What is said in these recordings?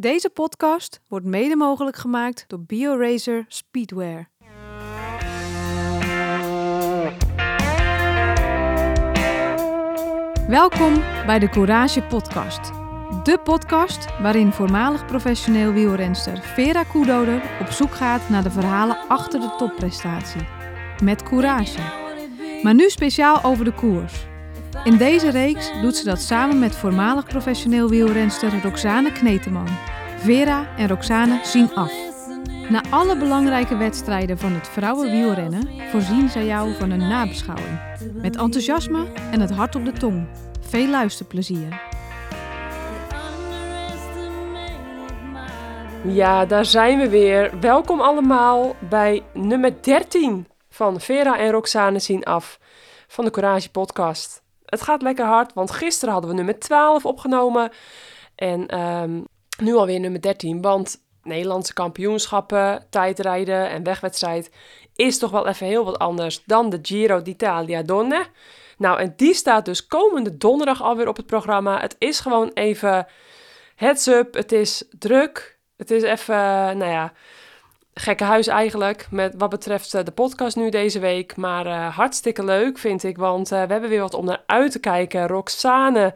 Deze podcast wordt mede mogelijk gemaakt door BioRacer Speedwear. Welkom bij de Courage Podcast. De podcast waarin voormalig professioneel wielrenster Vera Koedoder op zoek gaat naar de verhalen achter de topprestatie. Met courage. Maar nu speciaal over de koers. In deze reeks doet ze dat samen met voormalig professioneel wielrenster Roxane Kneteman. Vera en Roxane zien af. Na alle belangrijke wedstrijden van het vrouwenwielrennen voorzien zij jou van een nabeschouwing. Met enthousiasme en het hart op de tong. Veel luisterplezier. Ja, daar zijn we weer. Welkom allemaal bij nummer 13 van Vera en Roxane zien af van de Courage podcast. Het gaat lekker hard, want gisteren hadden we nummer 12 opgenomen en ehm, nu alweer nummer 13, want Nederlandse kampioenschappen, tijdrijden en wegwedstrijd is toch wel even heel wat anders dan de Giro d'Italia Donne. Nou, en die staat dus komende donderdag alweer op het programma. Het is gewoon even heads up, het is druk, het is even, nou ja, gekke huis eigenlijk. Met wat betreft eh, de podcast nu deze week. Maar uh, hartstikke leuk vind ik. Want we hebben weer wat om naar uit te kijken. Roxane,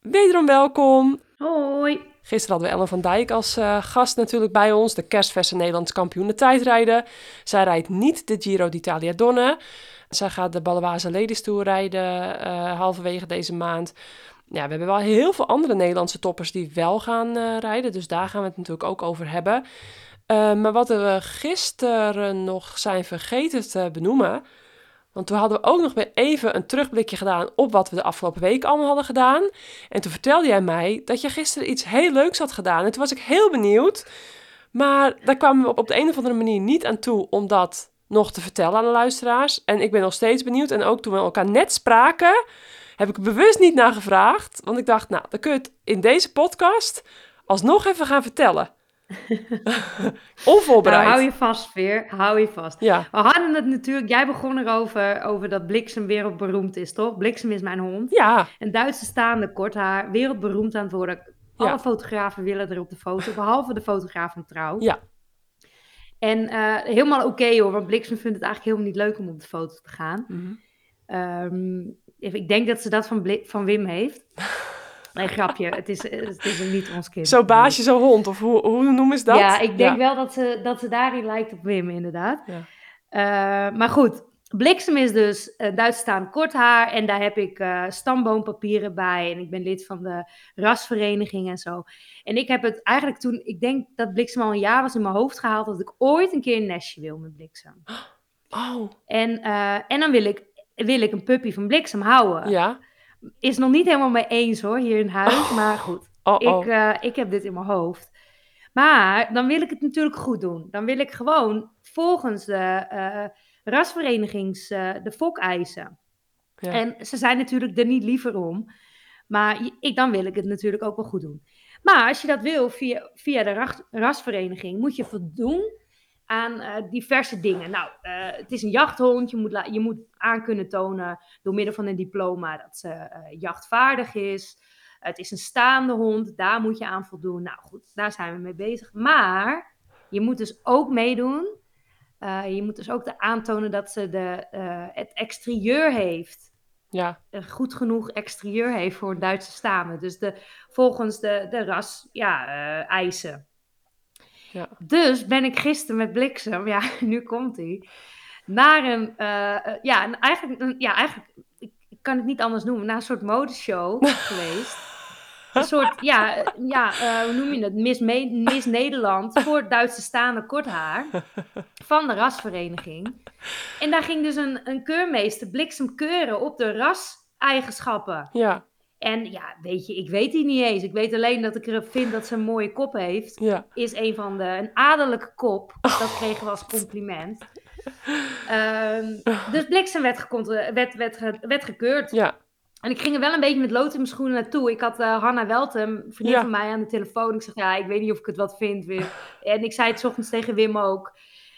wederom welkom. Hoi. Gisteren hadden we Ellen van Dijk als uh, gast natuurlijk bij ons. De kerstverse Nederlands kampioen de tijdrijden. Zij rijdt niet de Giro d'Italia Donne. Zij gaat de Baloise Ladies Tour rijden halverwege deze maand ja, we hebben wel heel veel andere Nederlandse toppers die wel gaan uh, rijden. Dus daar gaan we het natuurlijk ook over hebben. Maar wat we gisteren nog zijn vergeten te benoemen. Want toen hadden we ook nog weer even een terugblikje gedaan op wat we de afgelopen week allemaal hadden gedaan. En toen vertelde jij mij dat je gisteren iets heel leuks had gedaan. En toen was ik heel benieuwd. Maar daar kwamen we op de een of andere manier niet aan toe om dat nog te vertellen aan de luisteraars. En ik ben nog steeds benieuwd. En ook toen we elkaar net spraken, heb ik bewust niet naar gevraagd. Want ik dacht, nou, dan kun je het in deze podcast alsnog even gaan vertellen. Onvoorbereid. Nou, hou je vast, Veer. Hou je vast. Ja. We hadden het natuurlijk... Jij begon erover over dat Bliksem wereldberoemd is, toch? Bliksem is mijn hond. Ja. Een Duitse staande kort haar. Wereldberoemd aan het worden. Alle ja. fotografen willen er op de foto. Behalve de fotograaf van Trouw. Ja. En uh, helemaal oké okay, hoor. Want Bliksem vindt het eigenlijk helemaal niet leuk om op de foto te gaan. Mm -hmm. um, ik denk dat ze dat van, van Wim heeft. Nee, grapje. Het is, het is niet ons kind. Zo baasje, zo hond. Of hoe, hoe noemen ze dat? Ja, ik denk ja. wel dat ze, dat ze daarin lijkt op Wim, inderdaad. Ja. Uh, maar goed, Bliksem is dus uh, Duits staan kort haar. En daar heb ik uh, stamboompapieren bij. En ik ben lid van de rasvereniging en zo. En ik heb het eigenlijk toen... Ik denk dat Bliksem al een jaar was in mijn hoofd gehaald... dat ik ooit een keer een nestje wil met Bliksem. Oh. En, en dan wil ik, wil ik een puppy van Bliksem houden. Ja is nog niet helemaal mee eens hoor, hier in huis. Oh. Maar goed, oh, oh. Ik, uh, ik heb dit in mijn hoofd. Maar dan wil ik het natuurlijk goed doen. Dan wil ik gewoon volgens de uh, rasverenigings, uh, de fokeisen. Ja. En ze zijn natuurlijk er niet liever om. Maar ik, dan wil ik het natuurlijk ook wel goed doen. Maar als je dat wil via, via de rasvereniging, moet je voldoen aan uh, diverse dingen. Nou, uh, het is een jachthond. Je moet, je moet aan kunnen tonen door middel van een diploma dat ze uh, jachtvaardig is. het is een staande hond. Daar moet je aan voldoen. Nou goed, daar zijn we mee bezig. Maar je moet dus ook meedoen. je moet dus ook de aantonen dat ze de, het exterieur heeft. Ja. Een goed genoeg exterieur heeft voor een Duitse staande. Dus de, volgens de, de ras ja, eisen. Ja. Dus ben ik gisteren met bliksem, ja, nu komt hij, naar een, uh, ja, een, eigenlijk, ja, eigenlijk, ik, ik, kan het niet anders noemen, naar een soort modeshow geweest. Een soort, ja, ja uh, hoe noem je het, Miss, Me Miss Nederland voor Duitse staande kort haar van de rasvereniging. En daar ging dus een, een keurmeester bliksem keuren op de raseigenschappen. Ja. En ja, weet je, ik weet die niet eens. Ik weet alleen dat ik er vind dat ze een mooie kop heeft. Ja. Is een van de, een adellijke kop. Dat kregen we als compliment. um, dus Bliksem werd, werd, werd, werd gekeurd. Ja. En ik ging er wel een beetje met lood in mijn schoenen naartoe. Ik had uh, Hanna Weltem, een vriendin Ja. van mij, aan de telefoon. Ik zeg, ja, ik weet niet of ik het wat vind. Wim. En ik zei het ochtends tegen Wim ook.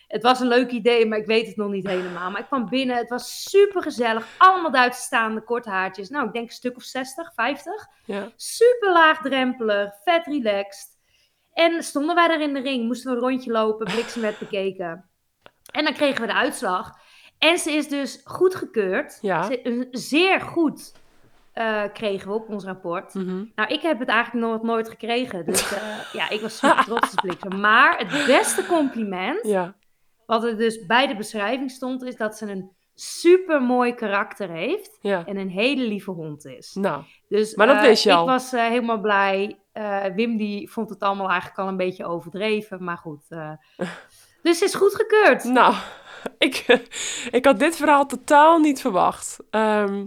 Het was een leuk idee, maar ik weet het nog niet helemaal. Maar ik kwam binnen, het was super gezellig. Allemaal Duitse staande korthaartjes. Nou, ik denk een stuk of 60, 50. Ja. Super laagdrempelig, vet relaxed. En stonden wij daar in de ring, moesten we een rondje lopen, bliksem werd bekeken. En dan kregen we de uitslag. En ze is dus goedgekeurd. Ja. Ze, zeer goed uh, kregen we op ons rapport. Mhm. Nou, ik heb het eigenlijk nog nooit gekregen. Dus uh, ja, ik was super trots op bliksem. Maar het beste compliment, Ja. Wat er dus bij de beschrijving stond, is dat ze een super mooi karakter heeft. Ja. En een hele lieve hond is. Nou, Dus Maar dat eh, wist je al. ik was eh, helemaal blij. Eh, Wim die vond het allemaal eigenlijk al een beetje overdreven. Maar goed. dus het is goedgekeurd. nou ik, ik had dit verhaal totaal niet verwacht. Ehm,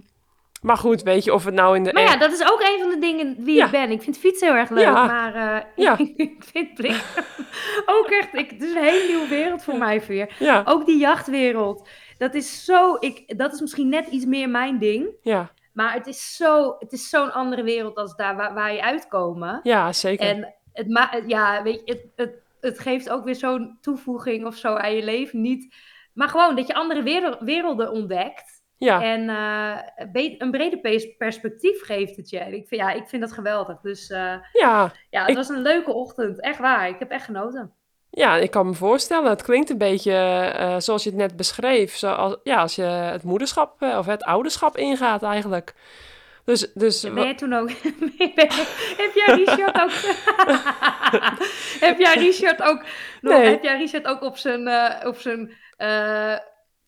maar goed, weet je of het nou in de... Maar ja, dat is ook een van de dingen wie Ja. ik ben. Ik vind fietsen heel erg leuk, Ja. maar eh, Ja. ik vind bliksem ook echt... Ik, het is een hele nieuwe wereld voor mij weer. Ja, Ook die jachtwereld. Dat is zo... Ik, dat is misschien net iets meer mijn ding. ja, Maar het is zo- het is zo'n andere wereld als daar waar, waar je uitkomen. ja, zeker. En het, ma ja, weet je, het, het, het geeft ook weer zo'n toevoeging of zo aan je leven. Niet, maar gewoon dat je andere werel- werelden ontdekt. Ja, En eh, een breder pers- perspectief geeft het je. Ik vind, ja, ik vind dat geweldig. Dus eh, ja, ja, het Ik- was een leuke ochtend. Echt waar. Ik heb echt genoten. ja, ik kan me voorstellen. Het klinkt een beetje eh, zoals je het net beschreef. Zoals, ja, als je het moederschap of het ouderschap ingaat eigenlijk. Dus, dus Ben jij toen ook... heb jij Richard ook... heb jij Richard ook... nog- Nee. Heb jij Richard ook op zijn... op zijn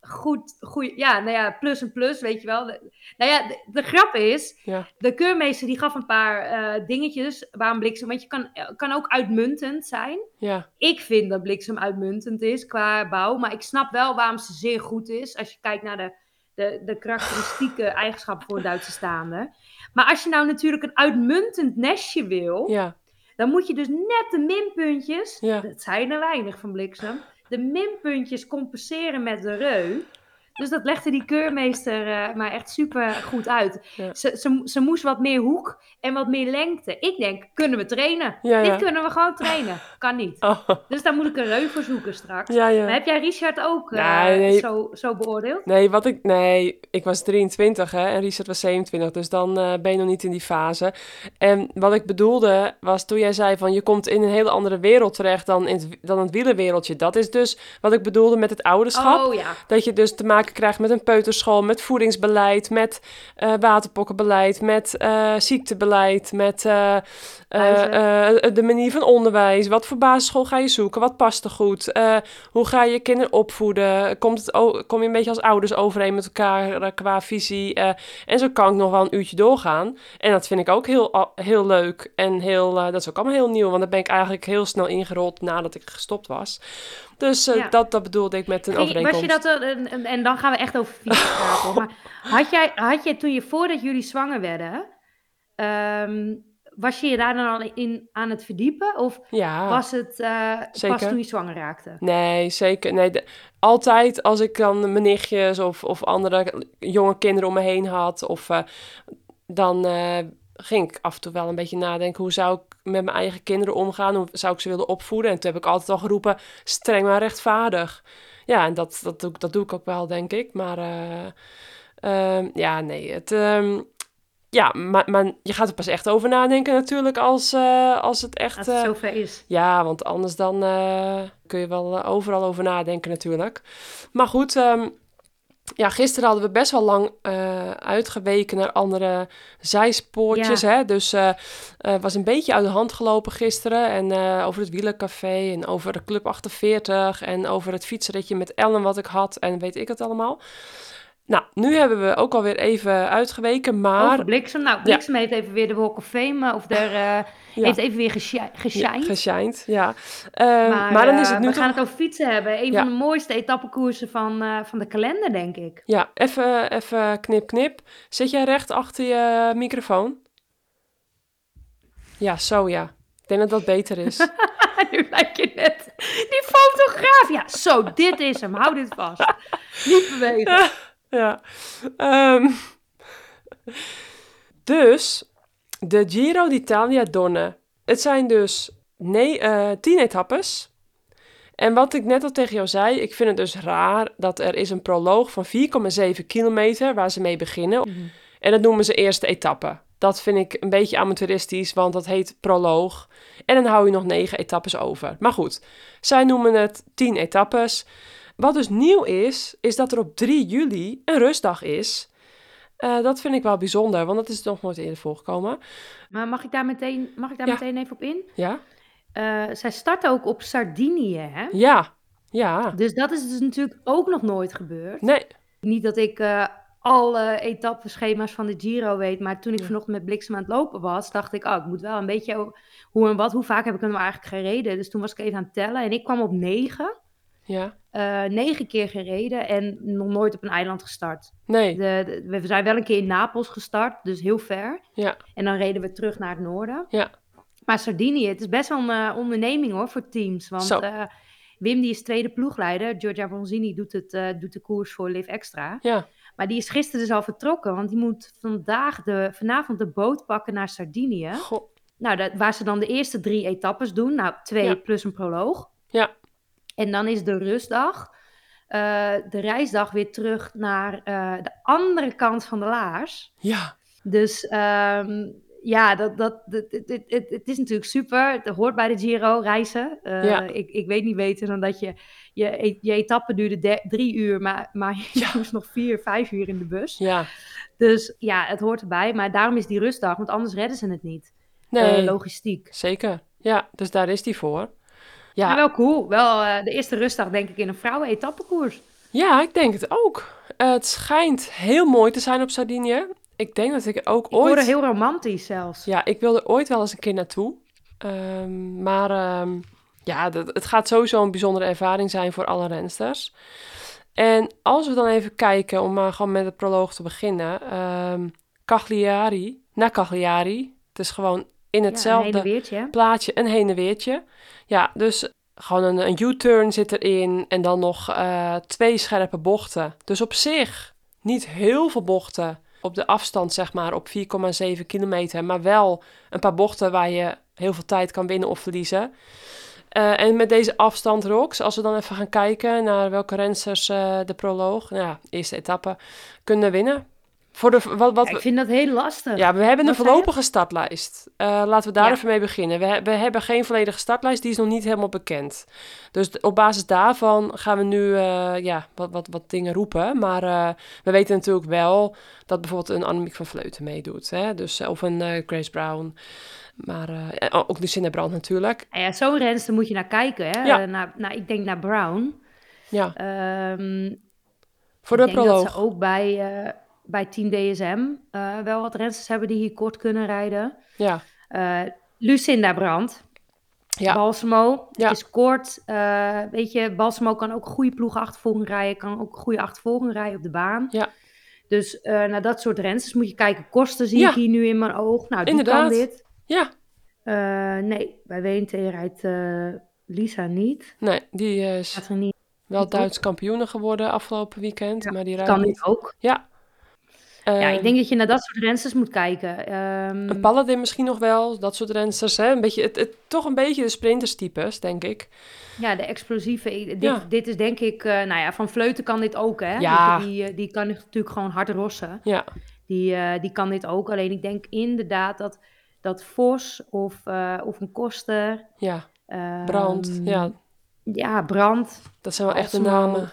goed, goed... Ja, nou ja, plus en plus, weet je wel. De- nou ja, de, de grap is... Ja. De keurmeester die gaf een paar eh, dingetjes waarom bliksem... Want je kan, kan ook uitmuntend zijn. ja, Ik vind dat bliksem uitmuntend is qua bouw. Maar ik snap wel waarom ze zeer goed is. Als je kijkt naar de, de, de karakteristieke eigenschappen voor Duitse staande. Maar als je nou natuurlijk een uitmuntend nestje wil. ja, Dan moet je dus net de minpuntjes. Ja. Dat zijn er weinig van bliksem. De minpuntjes compenseren met de reu. Dus dat legde die keurmeester eh, maar echt super goed uit. Ja. Ze, ze, ze moest wat meer hoek en wat meer lengte. Ik denk, kunnen we trainen? Ja, ja. Dit kunnen we gewoon trainen. Kan niet. oh, Dus daar moet ik een reu voor zoeken straks. Maar heb jij Richard ook eh, Nee, nee. Zo, zo beoordeeld? Nee, wat ik, nee, ik was 23 hè, en Richard was 27, dus dan eh, ben je nog niet in die fase. En wat ik bedoelde was toen jij zei van je komt in een hele andere wereld terecht dan, in het, dan het wielenwereldje. Dat is dus wat ik bedoelde met het ouderschap. Oh ja. Dat je dus te maken krijgt met een peuterschool, met voedingsbeleid, met eh, waterpokkenbeleid, met eh, ziektebeleid, met eh, de manier van onderwijs. Wat voor basisschool ga je zoeken? Wat past er goed? Hoe ga je kinderen opvoeden? Komt het, kom je een beetje als ouders overeen met elkaar qua visie? En zo kan ik nog wel een uurtje doorgaan. En dat vind ik ook heel, heel leuk en heel, dat is ook allemaal heel nieuw. Want daar ben ik eigenlijk heel snel ingerold nadat ik gestopt was. Dus eh, Ja. dat, dat bedoelde ik met een Ging- was je dat, er- en, en, dan gaan we echt over fietsen praten. hoor. Maar had jij, had jij toen je, voordat jullie zwanger werden, ehm, was je je daar dan al in aan het verdiepen? Of Ja. was het eh, pas toen je zwanger raakte? Nee, zeker. Nee, de- altijd als ik dan mijn nichtjes of, of andere jonge kinderen om me heen had, of, eh, dan eh, ging ik af en toe wel een beetje nadenken hoe zou ik met mijn eigen kinderen omgaan, hoe zou ik ze willen opvoeden. En toen heb ik altijd al geroepen, streng maar rechtvaardig. Ja, en dat, dat, doe, ik- dat doe ik ook wel, denk ik. Maar eh, ehm, ja, nee, het... ehm, ja, maar, maar je gaat er pas echt over nadenken natuurlijk als, eh, als het echt... Als het eh, zover is. ja, want anders dan kun je wel overal over nadenken natuurlijk. Maar goed, ehm, ja, gisteren hadden we best wel lang eh, uitgeweken naar andere zijspoortjes. Hè? Dus eh eh, was een beetje uit de hand gelopen gisteren. En over het wielencafé en over de Club 48 en over het fietsritje met Ellen wat ik had en weet ik het allemaal. Nou, nu hebben we ook alweer even uitgeweken, maar... Over Bliksem. Nou, Bliksem heeft even weer de Walk of Fame, eh, of der, eh, Ja. heeft even weer Ja, geshined. geshined, ja. Ehm, maar, dan is het eh, nu we toch... gaan het over fietsen hebben. Een Ja. van de mooiste etappekoersen van, van de kalender, denk ik. Ja, even, even knip, knip. Zit jij recht achter je microfoon? Ja, zo ja. Ik denk dat dat beter is. nu lijkt je net die fotograaf. Ja, zo, dit is hem. Hou dit vast. Niet bewegen. ja. Ehm, dus, de Giro d'Italia Donne. Het zijn dus nee, eh, tien etappes. En wat ik net al tegen jou zei, ik vind het dus raar dat er is een proloog van 4,7 kilometer waar ze mee beginnen. En dat noemen ze eerste etappe. dat vind ik een beetje amateuristisch, want dat heet proloog. En dan hou je nog negen etappes over. Maar goed, zij noemen het tien etappes. Wat dus nieuw is, is dat er op 3 juli een rustdag is. Uh, dat vind ik wel bijzonder, want dat is nog nooit eerder voorgekomen. Maar mag ik daar meteen, mag ik daar meteen even op in? Ja. Uh, zij starten ook op Sardinië, hè? Ja, ja. Dus dat is dus natuurlijk ook nog nooit gebeurd. Nee. Niet dat ik uh, alle etappeschema's van de Giro weet, maar toen ik vanochtend met bliksem aan het lopen was, dacht ik, oh, ik moet wel een beetje hoe en wat, hoe vaak heb ik hem nou eigenlijk gereden? Dus toen was ik even aan het tellen en ik kwam op negen. Ja. Uh, negen keer gereden en nog nooit op een eiland gestart. Nee. De, we zijn wel een keer in Napels gestart, dus heel ver. Ja. En dan reden we terug naar het noorden. Ja. Maar Sardinië, het is best wel een uh, onderneming hoor voor teams. Want uh, Wim die is tweede ploegleider. Giorgia Bronzini doet, het, doet de koers voor Live Extra. Ja. Maar die is gisteren dus al vertrokken. Want die moet vandaag de, vanavond de boot pakken naar Sardinië. Goh. Nou, dat, waar ze dan de eerste drie etappes doen. Nou, twee Ja. plus een proloog. Ja. En dan is de rustdag, eh, de reisdag weer terug naar eh, de andere kant van de laars. Ja. Dus ehm, ja, dat, dat, het, het, is natuurlijk super. Het hoort bij de Giro reizen. Eh, Ja. ik, ik weet niet beter dan dat je je, je etappe duurde de- drie uur, maar, maar je Ja. moest nog vier, vijf uur in de bus. Ja. Dus ja, het hoort erbij. Maar daarom is die rustdag, want anders redden ze het niet. Nee. Logistiek. Zeker. Ja, dus daar is die voor. Ja. Wel cool. Wel eh, de eerste rustdag denk ik in een vrouwen-etappekoers. ja, ik denk het ook. Eh, het schijnt heel mooi te zijn op Sardinië. Ik denk dat ik ook Ik ooit... heel romantisch zelfs. Ja, ik wilde ooit wel eens een keer naartoe. Ehm, maar ehm, ja, dat, het gaat sowieso een bijzondere ervaring zijn voor alle rensters. En als we dan even kijken, om maar gewoon met het proloog te beginnen. ehm Cagliari, naar Cagliari. Het is gewoon in hetzelfde Ja, een plaatje een heen en weertje. Ja, dus gewoon een, een U-turn zit erin en dan nog eh, twee scherpe bochten. Dus op zich niet heel veel bochten op de afstand, zeg maar, op 4,7 kilometer. Maar wel een paar bochten waar je heel veel tijd kan winnen of verliezen. Eh, en met deze afstand, Rox, als we dan even gaan kijken naar welke rensters eh, de proloog, nou ja, eerste etappe, kunnen winnen. Voor de, wat, wat Ja, ik vind dat heel lastig. ja, we hebben een Wat voorlopige startlijst. Eh, laten we daar Ja. even mee beginnen. We, we hebben geen volledige startlijst, die is nog niet helemaal bekend. Dus op basis daarvan gaan we nu eh, ja, wat, wat, wat dingen roepen. Maar eh, we weten natuurlijk wel dat bijvoorbeeld een Annemiek van Vleuten meedoet. Hè? Dus, of een Grace Brown. Maar ook Lucinda Brand natuurlijk. Nou ja, zo'n renster moet je naar kijken. Hè? Ja. Naar, naar, ik denk naar Brown. Ja, Ehm, voor ik de proloog. ze ook bij, bij Team DSM eh, wel wat rensters hebben die hier kort kunnen rijden. Ja, Eh, Lucinda Brandt. Ja. Balsamo. Ja. Is kort. eh, weet je, Balsamo kan ook goede ploegenachtervolging rijden. Kan ook goede achtervolging rijden op de baan. Ja. Dus naar dat soort rensters moet je kijken. Kosten zie Ja. ik hier nu in mijn oog. Nou, die Inderdaad. kan dit. ja. Nee, bij WNT rijdt Lisa niet. Nee, die is Gaat er niet. wel. Duits kampioene geworden afgelopen weekend. Ja, maar die Kan rijdt dit niet. ook. Ja. Ja, Ehm, ik denk dat je naar dat soort rensters moet kijken. Ehm, Een Paladin misschien nog wel, dat soort rensters. Hè? Een beetje, het, het, toch een beetje de sprinterstypes, denk ik. ja, de explosieve. ik- Dit, Ja. dit is denk ik... eh, nou ja, Van Vleuten kan dit ook, hè? Ja. Die, die, eh, die kan natuurlijk gewoon hard rossen. Ja, Die, eh, die kan dit ook. Alleen ik denk inderdaad dat, dat Vos of, eh, of een Koster... ja. ehm, Brand. ja, Ja, Brand. dat zijn wel echt de Balsamo. namen.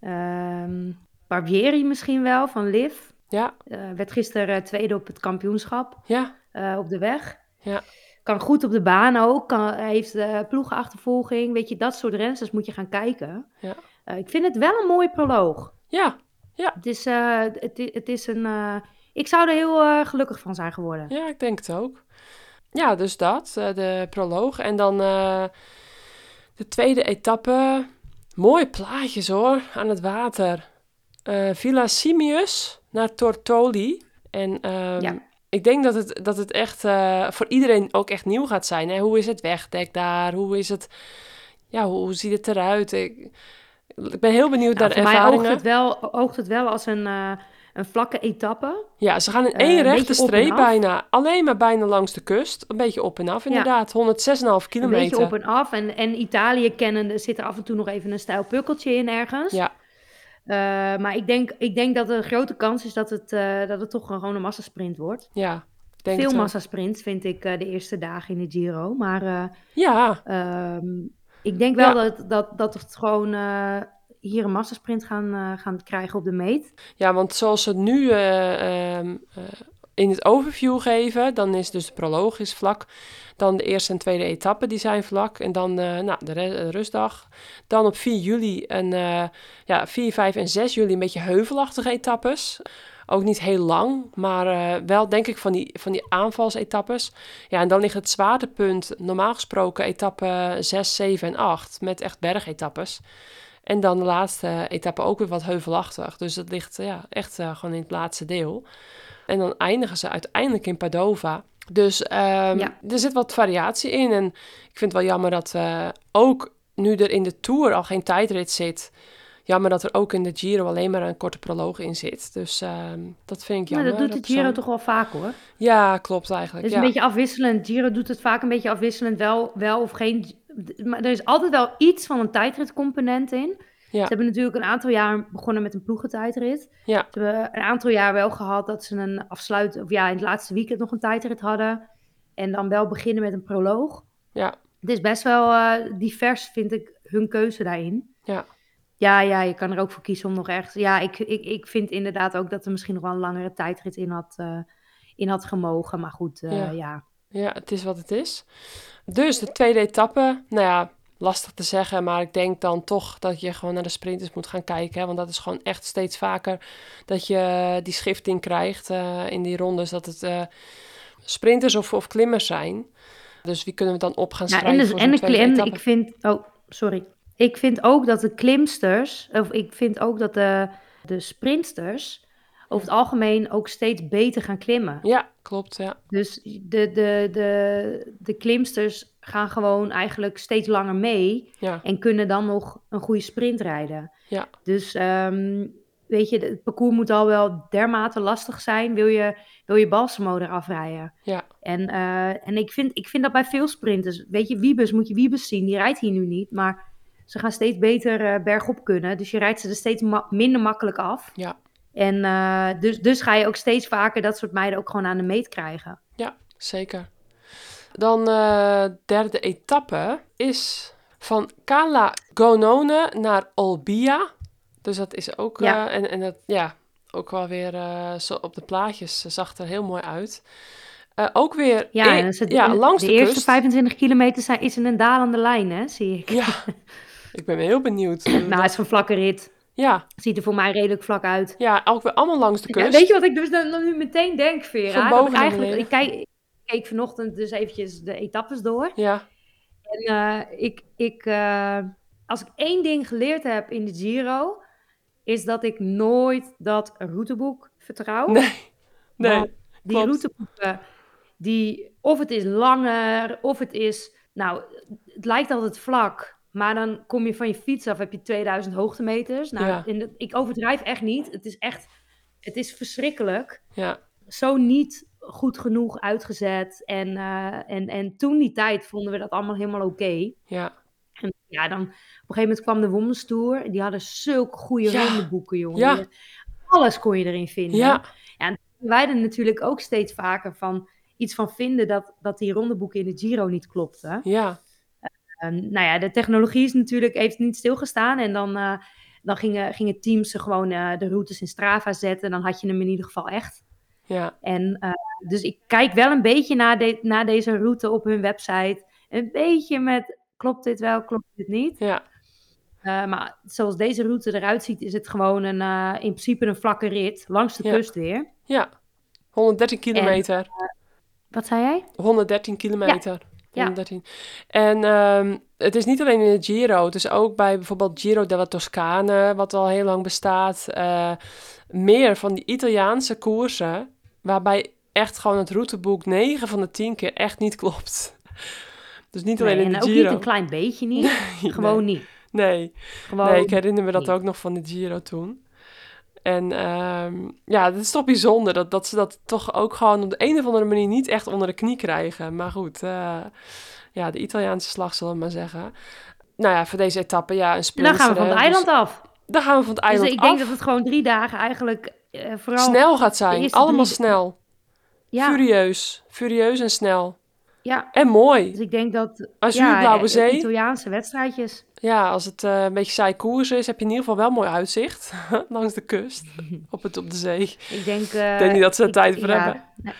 ehm Barbieri misschien wel, van Liv. Ja, Eh, werd gisteren eh, tweede op het kampioenschap. ja, eh, op de weg. Ja. Kan goed op de baan ook. Kan, heeft uh, ploegenachtervolging. Weet je, dat soort rensters moet je gaan kijken. Ja. Ik vind het wel een mooi proloog. ja, Het is, het, het is een... ik zou er heel gelukkig van zijn geworden. ja, ik denk het ook. Ja, dus dat, de proloog. En dan de tweede etappe. Mooi plaatjes hoor, aan het water. Eh, Villa Simius naar Tortoli. En ehm, Ja. ik denk dat het, dat het echt eh, voor iedereen ook echt nieuw gaat zijn. Hè? Hoe is het wegdek daar? Hoe is het... Ja, hoe, hoe ziet het eruit? Ik, ik ben heel benieuwd Nou, naar de voor mij oogt ervaringen. het, wel, oogt het wel als een, eh, een vlakke etappe. Ja, ze gaan in één een rechte streep bijna. Alleen maar bijna langs de kust. Een beetje op en af, Ja. inderdaad. 106,5 Een kilometer. beetje op en af. En, en Italië kennende zit er af en toe nog even een stijl pukkeltje in ergens. Ja, maar ik denk, ik denk dat er een grote kans is dat het, eh, dat het toch gewoon een massasprint wordt. ja. denk Veel massasprints vind ik eh, de eerste dagen in de Giro. Maar eh, Ja, ehm, ik denk wel Ja. dat, dat, dat het gewoon eh, hier een massasprint gaan, eh, gaan krijgen op de meet. Ja, want zoals het nu eh, ehm, eh, in het overview geven, dan is dus de proloog is vlak. Dan de eerste en tweede etappe, die zijn vlak. En dan eh, nou, de, de rustdag. Dan op 4 juli en eh, ja, 4, 5 en 6 juli een beetje heuvelachtige etappes. Ook niet heel lang, maar eh, wel denk ik van die, van die aanvalsetappes. Ja, en dan ligt het zwaartepunt normaal gesproken etappe 6, 7 en 8 met echt bergetappes. En dan de laatste etappe ook weer wat heuvelachtig. Dus dat ligt ja, echt eh, gewoon in het laatste deel. En dan eindigen ze uiteindelijk in Padova. Dus ehm, Ja. er zit wat variatie in. En ik vind het wel jammer dat eh, ook nu er in de Tour al geen tijdrit zit... Jammer dat er ook in de Giro alleen maar een korte proloog in zit. Dus ehm, dat vind ik Maar jammer. dat doet de Giro toch wel vaak hoor. Ja, klopt Het eigenlijk. is ja. een beetje afwisselend. Giro doet het vaak een beetje afwisselend, wel, wel of geen. Maar er is altijd wel iets van een tijdritcomponent in. Ja. Ze hebben natuurlijk een aantal jaar begonnen met een ploegentijdrit. Ja. Ze hebben een aantal jaar wel gehad dat ze een afsluit, of ja, in het laatste weekend nog een tijdrit hadden. En dan wel beginnen met een proloog. Ja. Het is best wel eh, divers, vind ik, hun keuze daarin. Ja. Ja, ja, je kan er ook voor kiezen om nog echt... Ja, ik, ik, ik vind inderdaad ook dat er misschien nog wel een langere tijdrit in had, eh, in had gemogen. Maar goed, eh, Ja. ja. Ja, het is wat het is. Dus de tweede etappe, nou ja, lastig te zeggen, maar ik denk dan toch dat je gewoon naar de sprinters moet gaan kijken. Hè, want dat is gewoon echt steeds vaker dat je die schifting krijgt eh, in die rondes, dat het eh, sprinters of, of klimmers zijn. Dus wie kunnen we dan op gaan Ja, schrijven en de, voor en zo'n de tweede klim, etappe? ik vind... Oh, sorry. Ik vind ook dat de klimsters... Of ik vind ook dat de, de sprinters... over het algemeen ook steeds beter gaan klimmen. Ja, klopt, ja. Dus de, de, de, de klimsters gaan gewoon eigenlijk steeds langer mee... Ja, en kunnen dan nog een goede sprint rijden. Ja. Dus ehm, weet je, het parcours moet al wel dermate lastig zijn... wil je, wil je Balsamo eraf rijden. ja, En, eh, en ik, vind, ik vind dat bij veel sprinters. Weet je, Wiebes moet je Wiebes zien. Die rijdt hier nu niet, maar ze gaan steeds beter eh, bergop kunnen. Dus je rijdt ze er steeds ma- minder makkelijk af. Ja. En eh, dus, dus ga je ook steeds vaker dat soort meiden ook gewoon aan de meet krijgen. ja, zeker. Dan eh derde etappe is van Cala Gonone naar Olbia. Dus dat is ook, Ja. eh, en, en dat, ja, ook wel weer zo op de plaatjes zag er heel mooi uit. Ook weer Ja, ze, ja, langs de, de eerste kust. 25 kilometer zijn, is in een dalende lijn, hè, zie ik. Ja, ik ben heel benieuwd. Nou, het is een vlakke rit. Ja, Ziet er voor mij redelijk vlak uit. ja, ook weer allemaal langs de Ja, kust. weet je wat ik dus dan, dan nu meteen denk, Vera? Dat ik eigenlijk, ik, kijk, ik keek vanochtend dus eventjes de etappes door. Ja, En eh, ik, ik, eh, als ik één ding geleerd heb in de Giro, is dat ik nooit dat routeboek vertrouw. nee, nee, Want die klopt. routeboeken, die, of het is langer, of het is, nou, het lijkt altijd vlak, maar dan kom je van je fiets af, heb je 2000 hoogtemeters. Nou, Ja. en dat- ik overdrijf echt niet. Het is echt, het is verschrikkelijk. ja, Zo niet goed genoeg uitgezet. En, eh, en, en toen die tijd vonden we dat allemaal helemaal oké. ja, En ja, dan op een gegeven moment kwam de Women's Tour. En die hadden zulke goede Ja. rondeboeken, jongen. Ja. Alles kon je erin vinden. ja, Wij er natuurlijk ook steeds vaker van iets van vinden dat, dat die rondeboeken in de Giro niet klopten. ja, En, nou ja, de technologie is natuurlijk, heeft niet stilgestaan. En dan, eh, dan gingen, gingen teams gewoon eh, de routes in Strava zetten. Dan had je hem in ieder geval echt. ja, En eh, dus ik kijk wel een beetje naar, de, naar deze route op hun website. Een beetje met, klopt dit wel, klopt dit niet? ja, maar zoals deze route eruit ziet, is het gewoon een, in principe een vlakke rit. Langs de Ja. kust weer. ja. 113 kilometer. Wat zei jij? 113 kilometer. Ja. 113. En ehm, het is niet alleen in de Giro, het is ook bij bijvoorbeeld Giro della Toscane, wat al heel lang bestaat. eh, meer van die Italiaanse koersen, waarbij echt gewoon het routeboek 9 van de 10 keer echt niet klopt. Dus niet alleen Nee, in en de ook Giro. niet een klein beetje niet. Gewoon niet. Nee, Gewoon nee, ik herinner me dat niet. ook nog van de Giro toen. En ehm, ja, het is toch bijzonder dat, dat ze dat toch ook gewoon op de een of andere manier niet echt onder de knie krijgen. Maar goed, eh, ja, de Italiaanse slag zullen we maar zeggen. Nou ja, voor deze etappe, ja, een En sprint. dan gaan we van het eiland af. dan gaan we van het eiland dus ik denk af. dat het gewoon drie dagen eigenlijk eh, vooral... Snel gaat zijn, allemaal drie- snel. Ja. Furieus. Furieus en snel. Ja. En mooi. Dus ik denk dat... Azuurblauwe ja, zee. Italiaanse wedstrijdjes. Ja, als het uh, een beetje saai koers is, heb je in ieder geval wel mooi uitzicht langs de kust, op, het, op de zee. Ik denk... Uh, ik denk niet dat ze er tijd voor ja, hebben. Nee.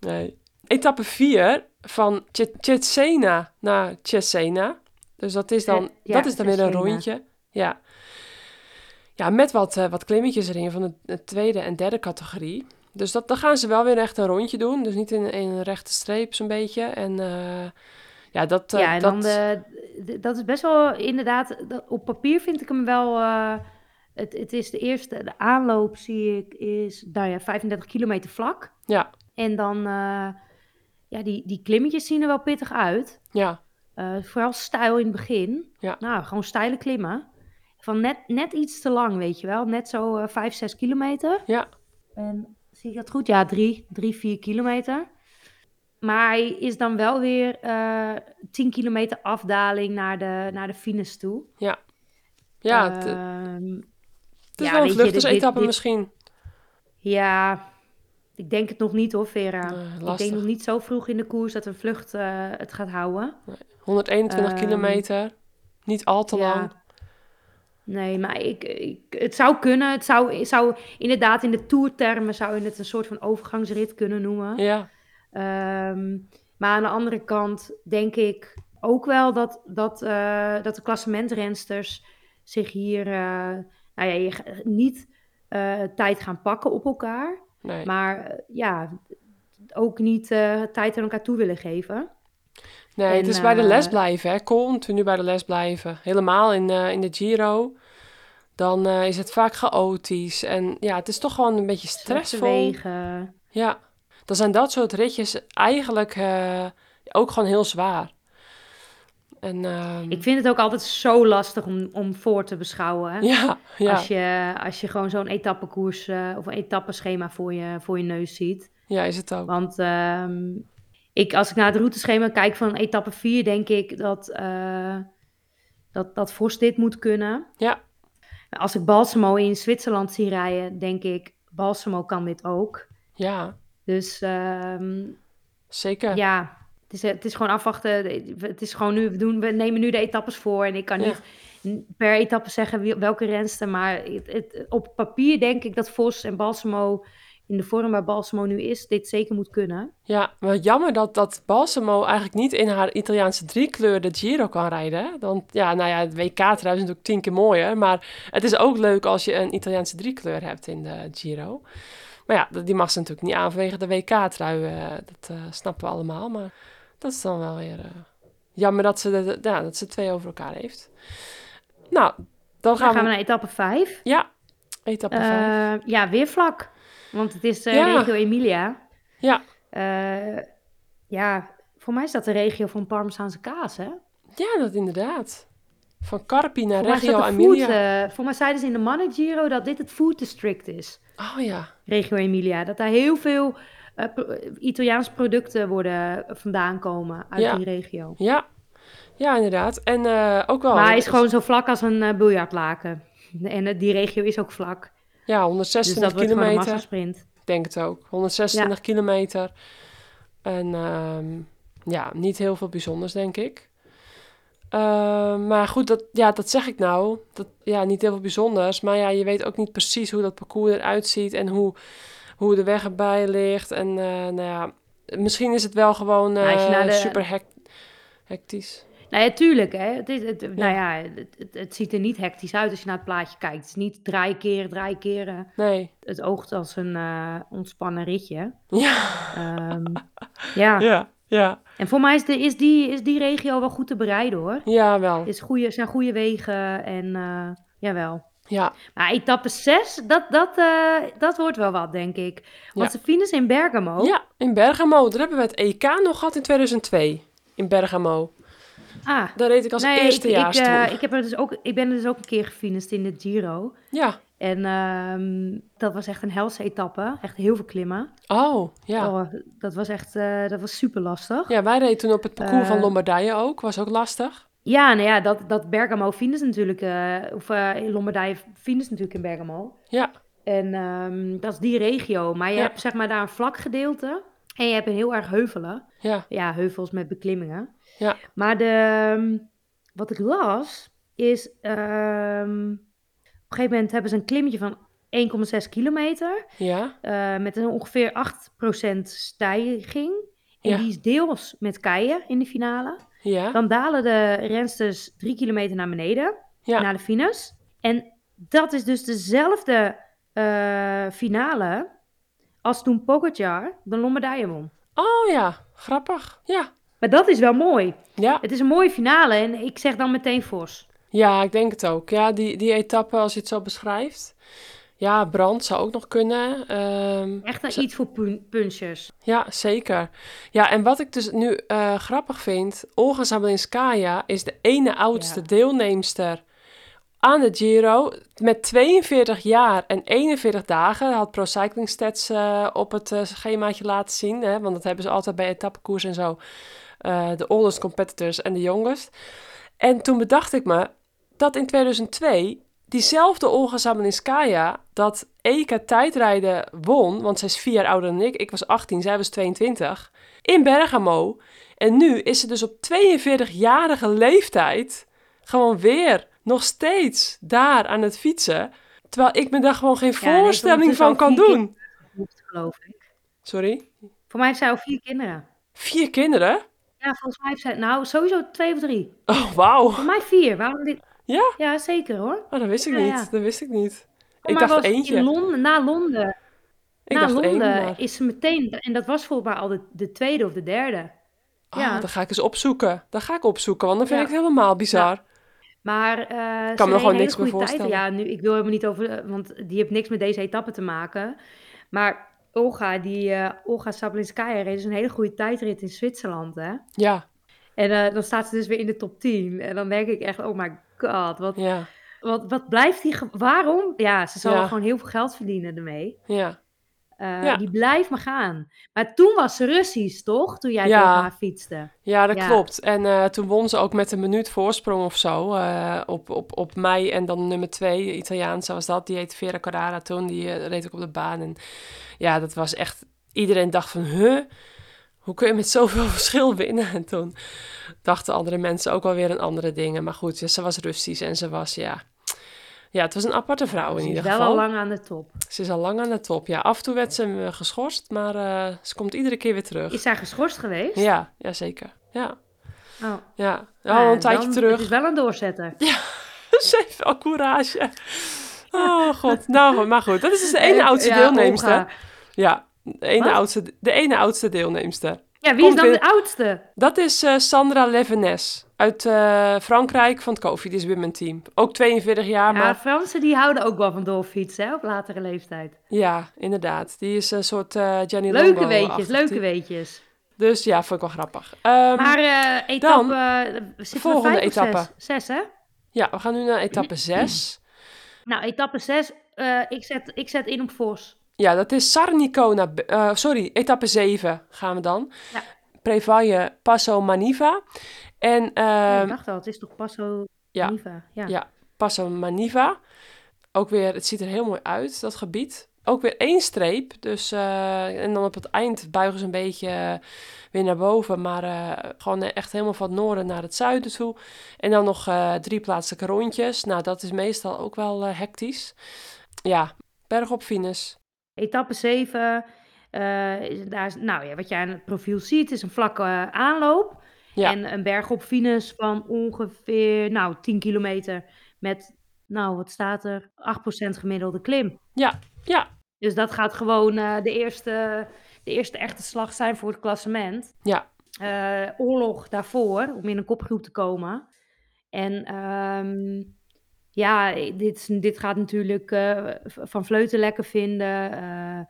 nee. Etappe 4 van Cesena naar Cesena. Dus dat is dan, ja, dat is dan weer een rondje. Ja. Ja, met wat, uh, wat klimmetjes erin van de, de, tweede en derde categorie. Dus dat, dan gaan ze wel weer echt een rondje doen. Dus niet in, in een rechte streep zo'n beetje. En uh, ja, dat... Uh, ja, en dat... dan de, dat is best wel inderdaad... op papier vind ik hem wel... het, het is de eerste... De aanloop zie ik is nou ja, 35 kilometer vlak. Ja. En dan... ja, die, die klimmetjes zien er wel pittig uit. Ja. vooral stijl in het begin. Ja. Nou, gewoon steile klimmen. Van net, net iets te lang, weet je wel. Net zo uh, 5, 6 kilometer. Ja. En zie ik dat goed? Ja, 3, 3 4 kilometer. Maar hij is dan wel weer uh, 10 kilometer afdaling naar de, naar de finish toe. Ja. Ja, het, uh, het is ja, wel een vluchtersetappe misschien. Ja, ik denk het nog niet hoor, Vera. Uh, ik denk nog niet zo vroeg in de koers dat een vlucht uh, het gaat houden. Nee. 121 kilometer, niet al te ja. lang. Nee, maar ik, ik, het zou kunnen. Het zou, het zou inderdaad in de toertermen zou je het een soort van overgangsrit kunnen noemen. Ja. Um, maar aan de andere kant denk ik ook wel dat, dat, uh, dat de klassementrensters zich hier uh, nou ja, niet uh, tijd gaan pakken op elkaar. Nee. Maar ja, ook niet tijd aan elkaar toe willen geven. Nee, En, het is bij de eh, les blijven, hè. Continu bij de les blijven. Helemaal in, eh, in de Giro. Dan eh, is het vaak chaotisch. En ja, het is toch gewoon een beetje stressvol. wegen. Ja, dan zijn dat soort ritjes eigenlijk eh, ook gewoon heel zwaar. En ehm, Ik vind het ook altijd zo lastig om, om voor te beschouwen. Hè? ja, ja, Als, je, als je gewoon zo'n etappekoers eh, of een etappeschema voor je, voor je neus ziet. ja, is het ook. Want ehm, ik, als ik naar het routeschema kijk van etappe 4, denk ik dat, eh, dat, dat Vos dit moet kunnen. Ja, Als ik Balsamo in Zwitserland zie rijden, denk ik, Balsamo kan dit ook. ja, Dus ehm, zeker. ja, het is, het is gewoon afwachten. Het is gewoon nu, we, doen, we nemen nu de etappes voor. En ik kan Ja. niet per etappe zeggen welke renster. Maar het, het- op papier denk ik dat Vos en Balsamo in de vorm waar Balsamo nu is, dit zeker moet kunnen. Ja, maar jammer dat, dat Balsamo eigenlijk niet in haar Italiaanse driekleur de Giro kan rijden. Want ja, nou ja, het WK-trui is natuurlijk tien keer mooier. Maar het is ook leuk als je een Italiaanse driekleur hebt in de Giro. Maar ja, die mag ze natuurlijk niet aan vanwege de WK-trui. eh, dat eh, snappen we allemaal. Maar dat is dan wel weer eh, jammer dat ze, de, de- ja, dat ze twee over elkaar heeft. Nou, dan Dan gaan, we we... naar etappe 5. Ja, etappe vijf. ja, weer vlak. Want het is eh, Ja. regio Emilia. Ja. Eh, ja, voor mij is dat de regio van Parmezaanse kaas, hè? Ja, dat inderdaad. Van Carpi naar Voor food, Emilia. eh, voor mij zeiden ze in de Mannen Giro dat dit het food district is. Oh ja, Regio Emilia. Dat daar heel veel Italiaanse producten worden vandaan komen uit Ja. die regio. ja. Ja, inderdaad. En ook wel... maar hij is gewoon zo vlak als een eh biljartlaken. En die regio is ook vlak. Ja, Dus 126 dat wordt gewoon een kilometer. Ik denk het ook. 126 kilometer. En ehm, ja, niet heel veel bijzonders, denk ik. Ehm, maar goed, dat, ja, dat zeg ik nou. Dat, ja, niet heel veel bijzonders. Maar ja, je weet ook niet precies hoe dat parcours eruit ziet. En hoe, hoe de weg erbij ligt. En eh, nou ja, misschien is het wel gewoon Nou, eh, de- super hec- hectisch. Nou ja, tuurlijk. Hè. Het, is, het, Nou ja, het, het, het ziet er niet hectisch uit als je naar het plaatje kijkt. Het is niet draaikeren, draaikeren. Nee. Het oogt als een eh, ontspannen ritje. Ja, Ehm, ja. ja, ja. En voor mij is, de, is, die, is die regio wel goed te bereiden hoor. Ja, wel. Het is goede, zijn goede wegen en eh, jawel. Ja, Maar etappe 6, dat, dat, eh, dat wordt wel wat, denk ik. Want Ja. ze finishen in Bergamo. ja, in Bergamo. Daar hebben we het EK nog gehad in 2002. In Bergamo. Ah, Daar reed ik als nee, eerstejaars ik, ik, eh, ik, heb er dus ook, ik ben er dus ook een keer gefinished in de Giro. Ja. En ehm, dat was echt een helse etappe. Echt heel veel klimmen. Oh, ja. Oh, dat was echt eh, dat was super lastig. Ja, wij reden toen op het parcours van Eh, Lombardije ook. Was ook lastig. Ja, nou ja, dat, dat Bergamo finished natuurlijk, of in Lombardije finished natuurlijk in Bergamo. Ja, En ehm, dat is die regio. Maar je Ja. hebt zeg maar daar een vlak gedeelte. En je hebt een heel erg heuvelen. Ja. Ja, heuvels met beklimmingen. Ja. Maar de, ehm, wat ik las, is... ehm, op een gegeven moment hebben ze een klimmetje van 1,6 kilometer. Ja. eh, met een ongeveer 8% stijging. En Ja. die is deels met keien in de finale. Ja. Dan dalen de rensters drie kilometer naar beneden, Ja. naar de finish. En dat is dus dezelfde eh, finale als toen Pogacar de Lombardije won. Oh ja, grappig. Ja. Maar dat is wel mooi. Ja. Het is een mooie finale en ik zeg dan meteen Vos. Ja, ik denk het ook. Ja, die, die etappe, als je het zo beschrijft. Ja, brand zou ook nog kunnen. Ehm, Echt een iets voor pun- punchers. ja, zeker. Ja, en wat ik dus nu eh, grappig vind, Olga Zabelinskaya is de ene oudste Ja. deelnemster aan de Giro met 42 jaar en 41 dagen. Had Pro Cycling Stats eh, op het eh, schemaatje laten zien, hè, want dat hebben ze altijd bij etappekoers en zo. Eh, de oldest competitors en de youngest. En toen bedacht ik me dat in 2002 diezelfde Olga Zabelinskaya dat EK tijdrijden won, want zij is vier jaar ouder dan ik. Ik was 18, zij was 22, in Bergamo. En nu is ze dus op 42-jarige leeftijd gewoon weer nog steeds daar aan het fietsen. Terwijl ik me daar gewoon geen Ja, voorstelling van kan doen. Geloof ik. Sorry? Voor mij heeft zij al vier kinderen. Vier kinderen? Ja, volgens mij heeft zij... Nou, sowieso twee of drie. Oh, wauw. Voor mij vier. Waarom dit... Ja? Ja, zeker hoor. Oh, dat wist ik Ja, niet. ja. Dat wist ik niet. Ik dacht eentje. In Londen, na Londen, ik na dacht één. Londen maar- is ze meteen... En dat was volgens mij al de, de tweede of de derde. Oh, ja. dan ga ik eens opzoeken. Dan ga ik opzoeken, want dan vind Ja. ik het helemaal bizar. Maar eh Kan ze me gewoon niks meer goede tijd. voorstellen. Ja, nu, ik wil helemaal niet over... eh, Want die heeft niks met deze etappe te maken. Maar Olga, die... eh Olga Sablinskaya reed dus een hele goede tijdrit in Zwitserland, hè? Ja, En eh, dan staat ze dus weer in de top 10. En dan denk ik echt, oh my god, wat, ja, wat, wat blijft die... Waarom? Ja, ze zal Ja. gewoon heel veel geld verdienen ermee. ja. Eh, Ja. Die blijft maar gaan. Maar toen was ze Russisch, toch? Toen jij Ja. tegen haar fietste. Ja, dat Ja. klopt. En eh, toen won ze ook met een minuut voorsprong of zo eh, op, op, op mij. En dan nummer twee, Italiaanse was dat. Die heette Vera Carrara toen. Die reed ook op de baan. En ja, dat was echt... Iedereen dacht van, huh? Hoe kun je met zoveel verschil winnen? En toen dachten andere mensen ook alweer aan andere dingen. Maar goed, ze was Russisch en ze was, ja... Ja, het was een aparte vrouw in Ze is ieder wel geval. al lang aan de top. Ze is al lang aan de top. Ja, af en toe werd ze eh, geschorst, maar eh, ze komt iedere keer weer terug. Is zij geschorst geweest? Ja, ja zeker. Ja, Oh. ja. Al een tijdje dan- terug. Het is wel een doorzetter. Ze heeft wel courage. Oh god. Nou, maar goed. Dat is dus de ene Eh, oudste ja, deelnemster. Olga. Ja, de ene, Wat? oudste, de ene oudste deelnemster. Ja, wie Komt is dan weer- de oudste? Dat is Sandra Levenes uit eh, Frankrijk van het Cofidis Women Team. Ook 42 jaar, Ja, maar Fransen die houden ook wel van doorfietsen hè, op latere leeftijd. ja, inderdaad. Die is een soort eh Gianni Leuke Longo weetjes, leuke weetjes. Dus ja, vond ik wel grappig. Ehm, Maar eh etappe, zitten volgende etappe. Zes? Zes, hè? Ja, we gaan nu naar etappe 6. Nou, etappe 6, ik, zet, ik zet in op Vos. Ja, dat is Sarnicona. eh sorry, etappe 7 gaan we dan. Ja. Prevalle Passo Maniva. En Ja, ehm ik dacht al, het is toch Passo ja. Niva? Ja. ja, Passo Maniva. Ook weer, het ziet er heel mooi uit, dat gebied. Ook weer één streep. Dus, eh, en dan op het eind buigen ze een beetje eh, weer naar boven. Maar eh, gewoon echt helemaal van het noorden naar het zuiden toe. En dan nog drie plaatselijke rondjes. Nou, dat is meestal ook wel hectisch. Ja, berg op Venus. Etappe 7, daar is, nou ja, wat je aan het profiel ziet, is een vlakke aanloop. Ja. En een berg op Venus van ongeveer, nou, 10 kilometer met, nou, wat staat er? 8% gemiddelde klim. Ja, ja, Dus dat gaat gewoon eh, de, eerste, de eerste echte slag zijn voor het klassement. ja. Eh, oorlog daarvoor, om in een kopgroep te komen. En ehm, ja, dit, dit gaat natuurlijk eh, Van Vleuten lekker vinden. eh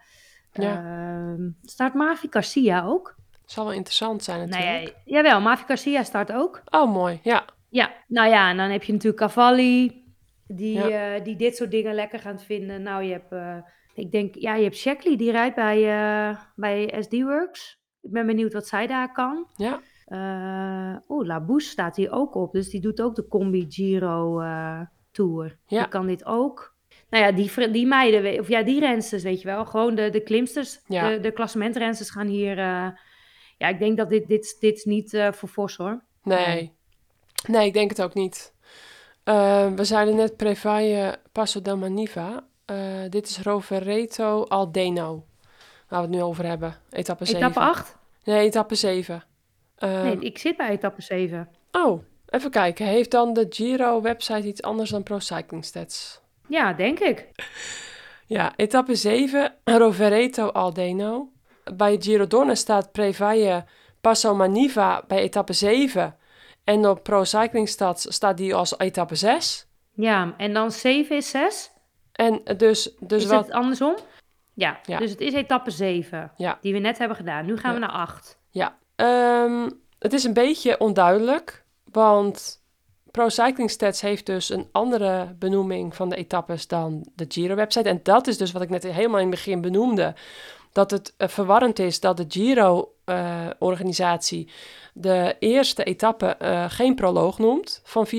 ehm, start Mavi Garcia ook? Zal wel interessant zijn natuurlijk. Nee, jawel, Mavi Garcia start ook. Oh, mooi. Ja, Ja, nou ja, en dan heb je natuurlijk Cavalli, die, Ja. eh, die dit soort dingen lekker gaat vinden. Nou, je hebt, eh, ik denk, ja, je hebt Shackley, die rijdt bij, eh, bij SD Works. Ik ben benieuwd wat zij daar kan. ja. Eh Oeh, La Bouche staat hier ook op. Dus die doet ook de Combi Giro Tour. Ja. Die kan dit ook. nou ja, die, die meiden, of ja, die rensters, weet je wel. Gewoon de, de klimsters, Ja. de, de klassementrensters gaan hier... ja, ik denk dat dit, dit, dit niet eh, voor Vos, hoor. Nee. Nee, ik denk het ook niet. Eh, we zeiden net Prevaille Passo del Maniva. Eh, dit is Rovereto Aldeno. Waar we het nu over hebben. Etappe 7. Etappe 8? Nee, etappe 7. Eh, Nee, ik zit bij etappe 7. Oh, even kijken. Heeft dan de Giro-website iets anders dan Pro Cycling Stats? Ja, denk ik. Ja, etappe 7, Rovereto Aldeno. Bij Giro Donne staat Prevaille Passo Maniva bij etappe 7. En op Pro Cycling Stats staat die als etappe 6. Ja, en dan 7 is 6. En dus, dus is wat... het andersom? Ja, Ja. dus het is etappe 7. Ja. Die we net hebben gedaan. Nu gaan Ja. we naar 8. Ja, ehm, het is een beetje onduidelijk, want Pro Cycling Stats heeft dus een andere benoeming van de etappes dan de Giro-website. En dat is dus wat ik net helemaal in het begin benoemde, dat het eh, verwarrend is dat de Giro-organisatie de eerste etappe eh, geen proloog noemt van 4,5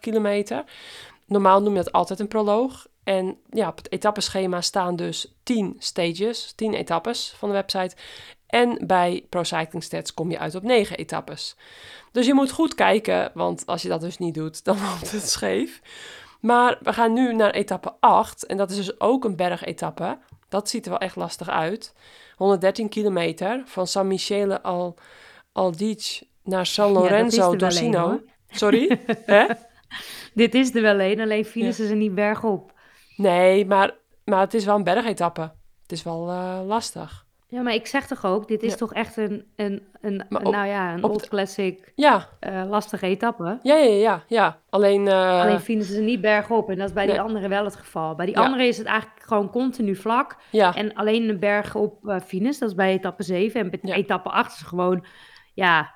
kilometer. Normaal noem je dat altijd een proloog. En ja, op het etappeschema staan dus 10 stages, 10 etappes van de website. En bij Pro Cycling Stats kom je uit op 9 etappes. Dus je moet goed kijken, want als je dat dus niet doet, dan loopt het scheef. Maar we gaan nu naar etappe 8 en dat is dus ook een bergetappe. Dat ziet er wel echt lastig uit. 113 kilometer van San Michele al Aldic naar San Ja, is Lorenzo er d'Orsino. hoor. Sorry? Dit is er wel een, alleen finishen ze niet bergop. Nee, maar, maar het is wel een bergetappe. Het is wel eh, lastig. Ja, maar ik zeg toch ook, dit is Ja. toch echt een, een, een, Maar een- op- nou ja, een old de- classic Ja, eh, lastige etappe. ja, ja, ja. ja. Alleen, eh, Alleen finishen ze niet bergop en dat is bij Nee. die andere wel het geval. Bij die Ja. andere is het eigenlijk gewoon continu vlak. ja, En alleen een berg op finish, dat is bij etappe 7. En bij Ja. etappe 8 is gewoon, ja,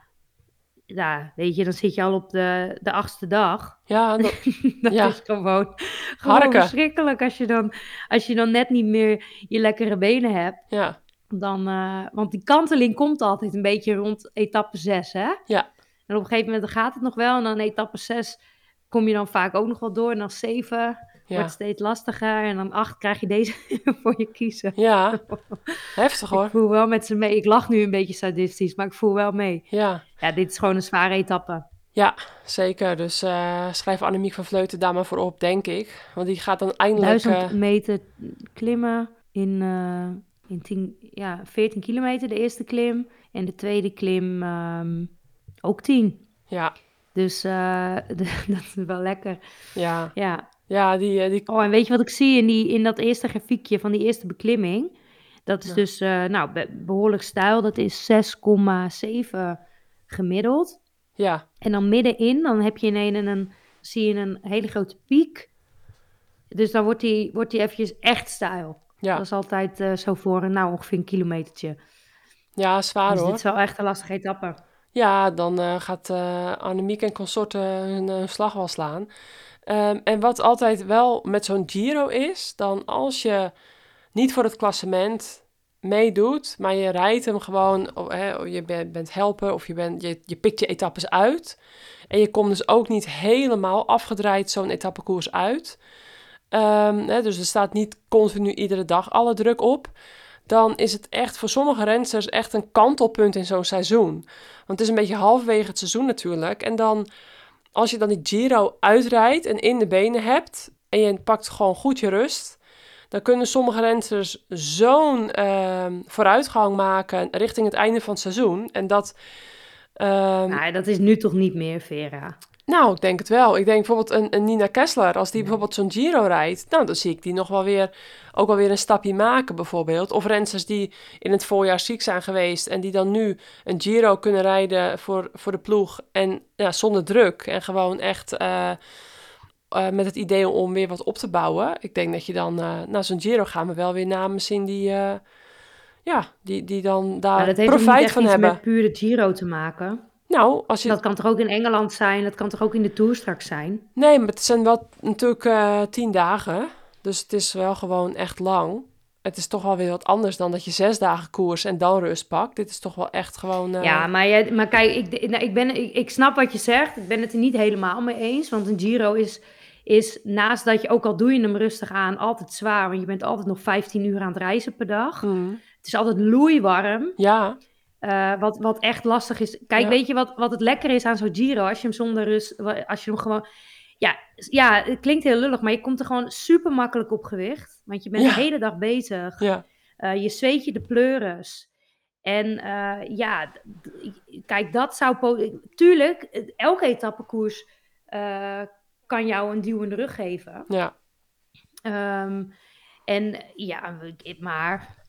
ja, weet je, dan zit je al op de, de achtste dag. ja, dat- Dat Ja. is gewoon, gewoon Harken. verschrikkelijk als je, dan, als je dan net niet meer je lekkere benen hebt. ja, Dan, eh, want die kanteling komt altijd een beetje rond etappe 6, hè? Ja. En op een gegeven moment gaat het nog wel. En dan etappe 6 kom je dan vaak ook nog wel door. En dan 7 ja. wordt steeds lastiger. En dan 8 krijg je deze voor je kiezen. Ja, heftig hoor. Ik voel wel met ze mee. Ik lach nu een beetje sadistisch, maar ik voel wel mee. Ja, Ja, dit is gewoon een zware etappe. zeker. Dus eh, schrijf Annemiek van Vleuten daar maar voor op, denk ik. Want die gaat dan eindelijk... 1000 eh, meter klimmen in, in 10, ja, 14 kilometer, de eerste klim. En de tweede klim ehm, ook 10. ja, Dus eh, dat is wel lekker. ja, Ja. ja, die, eh, die... Oh, en weet je wat ik zie in, die, in dat eerste grafiekje van die eerste beklimming? Dat is Ja. dus eh, nou, be- behoorlijk stijl. Dat is 6,7 gemiddeld. Ja, En dan middenin, dan heb je ineens een, een, zie je een hele grote piek. Dus dan wordt die, wordt die eventjes echt stijl. Ja, Dat is altijd eh, zo voor een, nou, ongeveer een kilometertje. ja, zwaar dus hoor. dit is wel echt een lastige etappe. Ja, dan eh, gaat eh Annemiek en consorten hun, hun slag wel slaan. Ehm, en wat altijd wel met zo'n Giro is, dan als je niet voor het klassement meedoet, maar je rijdt hem gewoon, of, hè, of je bent, bent helper of je, bent, je, je pikt je etappes uit. En je komt dus ook niet helemaal afgedraaid zo'n etappekoers uit. Ehm, hè, dus er staat niet continu iedere dag alle druk op. Dan is het echt voor sommige rensters echt een kantelpunt in zo'n seizoen. Want het is een beetje halverwege het seizoen natuurlijk. En dan, als je dan die Giro uitrijdt en in de benen hebt... en je pakt gewoon goed je rust... dan kunnen sommige rensters zo'n ehm, vooruitgang maken richting het einde van het seizoen. En dat... ehm, dat is nu toch niet meer, Vera? Nou, ik denk het wel. Ik denk bijvoorbeeld een, een Nina Kessler, als die bijvoorbeeld zo'n Giro rijdt, nou, dan zie ik die nog wel weer, ook wel weer een stapje maken bijvoorbeeld. Of rensters die in het voorjaar ziek zijn geweest en die dan nu een Giro kunnen rijden voor, voor de ploeg en ja, zonder druk en gewoon echt eh, eh, met het idee om weer wat op te bouwen. Ik denk dat je dan, na zo'n Giro gaan we wel weer namen zien die, ja, die, die dan daar Maar dat heeft niet profijt echt van iets hebben. met puur de Giro te maken. Nou, als je Dat kan toch ook in Engeland zijn? Dat kan toch ook in de Tour straks zijn? Nee, maar het zijn wel natuurlijk eh, tien dagen. Dus het is wel gewoon echt lang. Het is toch wel weer wat anders dan dat je zes dagen koers en dan rust pakt. Dit is toch wel echt gewoon... eh, Ja, maar, jij, maar kijk, ik, nou, ik, ben, ik, ik snap wat je zegt. Ik ben het er niet helemaal mee eens. Want een Giro is, is naast dat je, ook al doe je hem rustig aan, altijd zwaar. Want je bent altijd nog 15 uur aan het reizen per dag. Mhm. Het is altijd loeiwarm. Ja, eh, wat, wat echt lastig is. Kijk, Ja. weet je wat, wat het lekker is aan zo'n Giro? Als je hem zonder rust, als je hem gewoon... Ja, ja, het klinkt heel lullig, maar je komt er gewoon super makkelijk op gewicht. Want je bent Ja. de hele dag bezig. ja, Eh, je zweet je de pleuris. En eh, ja, kijk, dat zou... Tuurlijk, elke etappekoers kan jou een duw in de rug geven. ja, Ehm, en ja, maar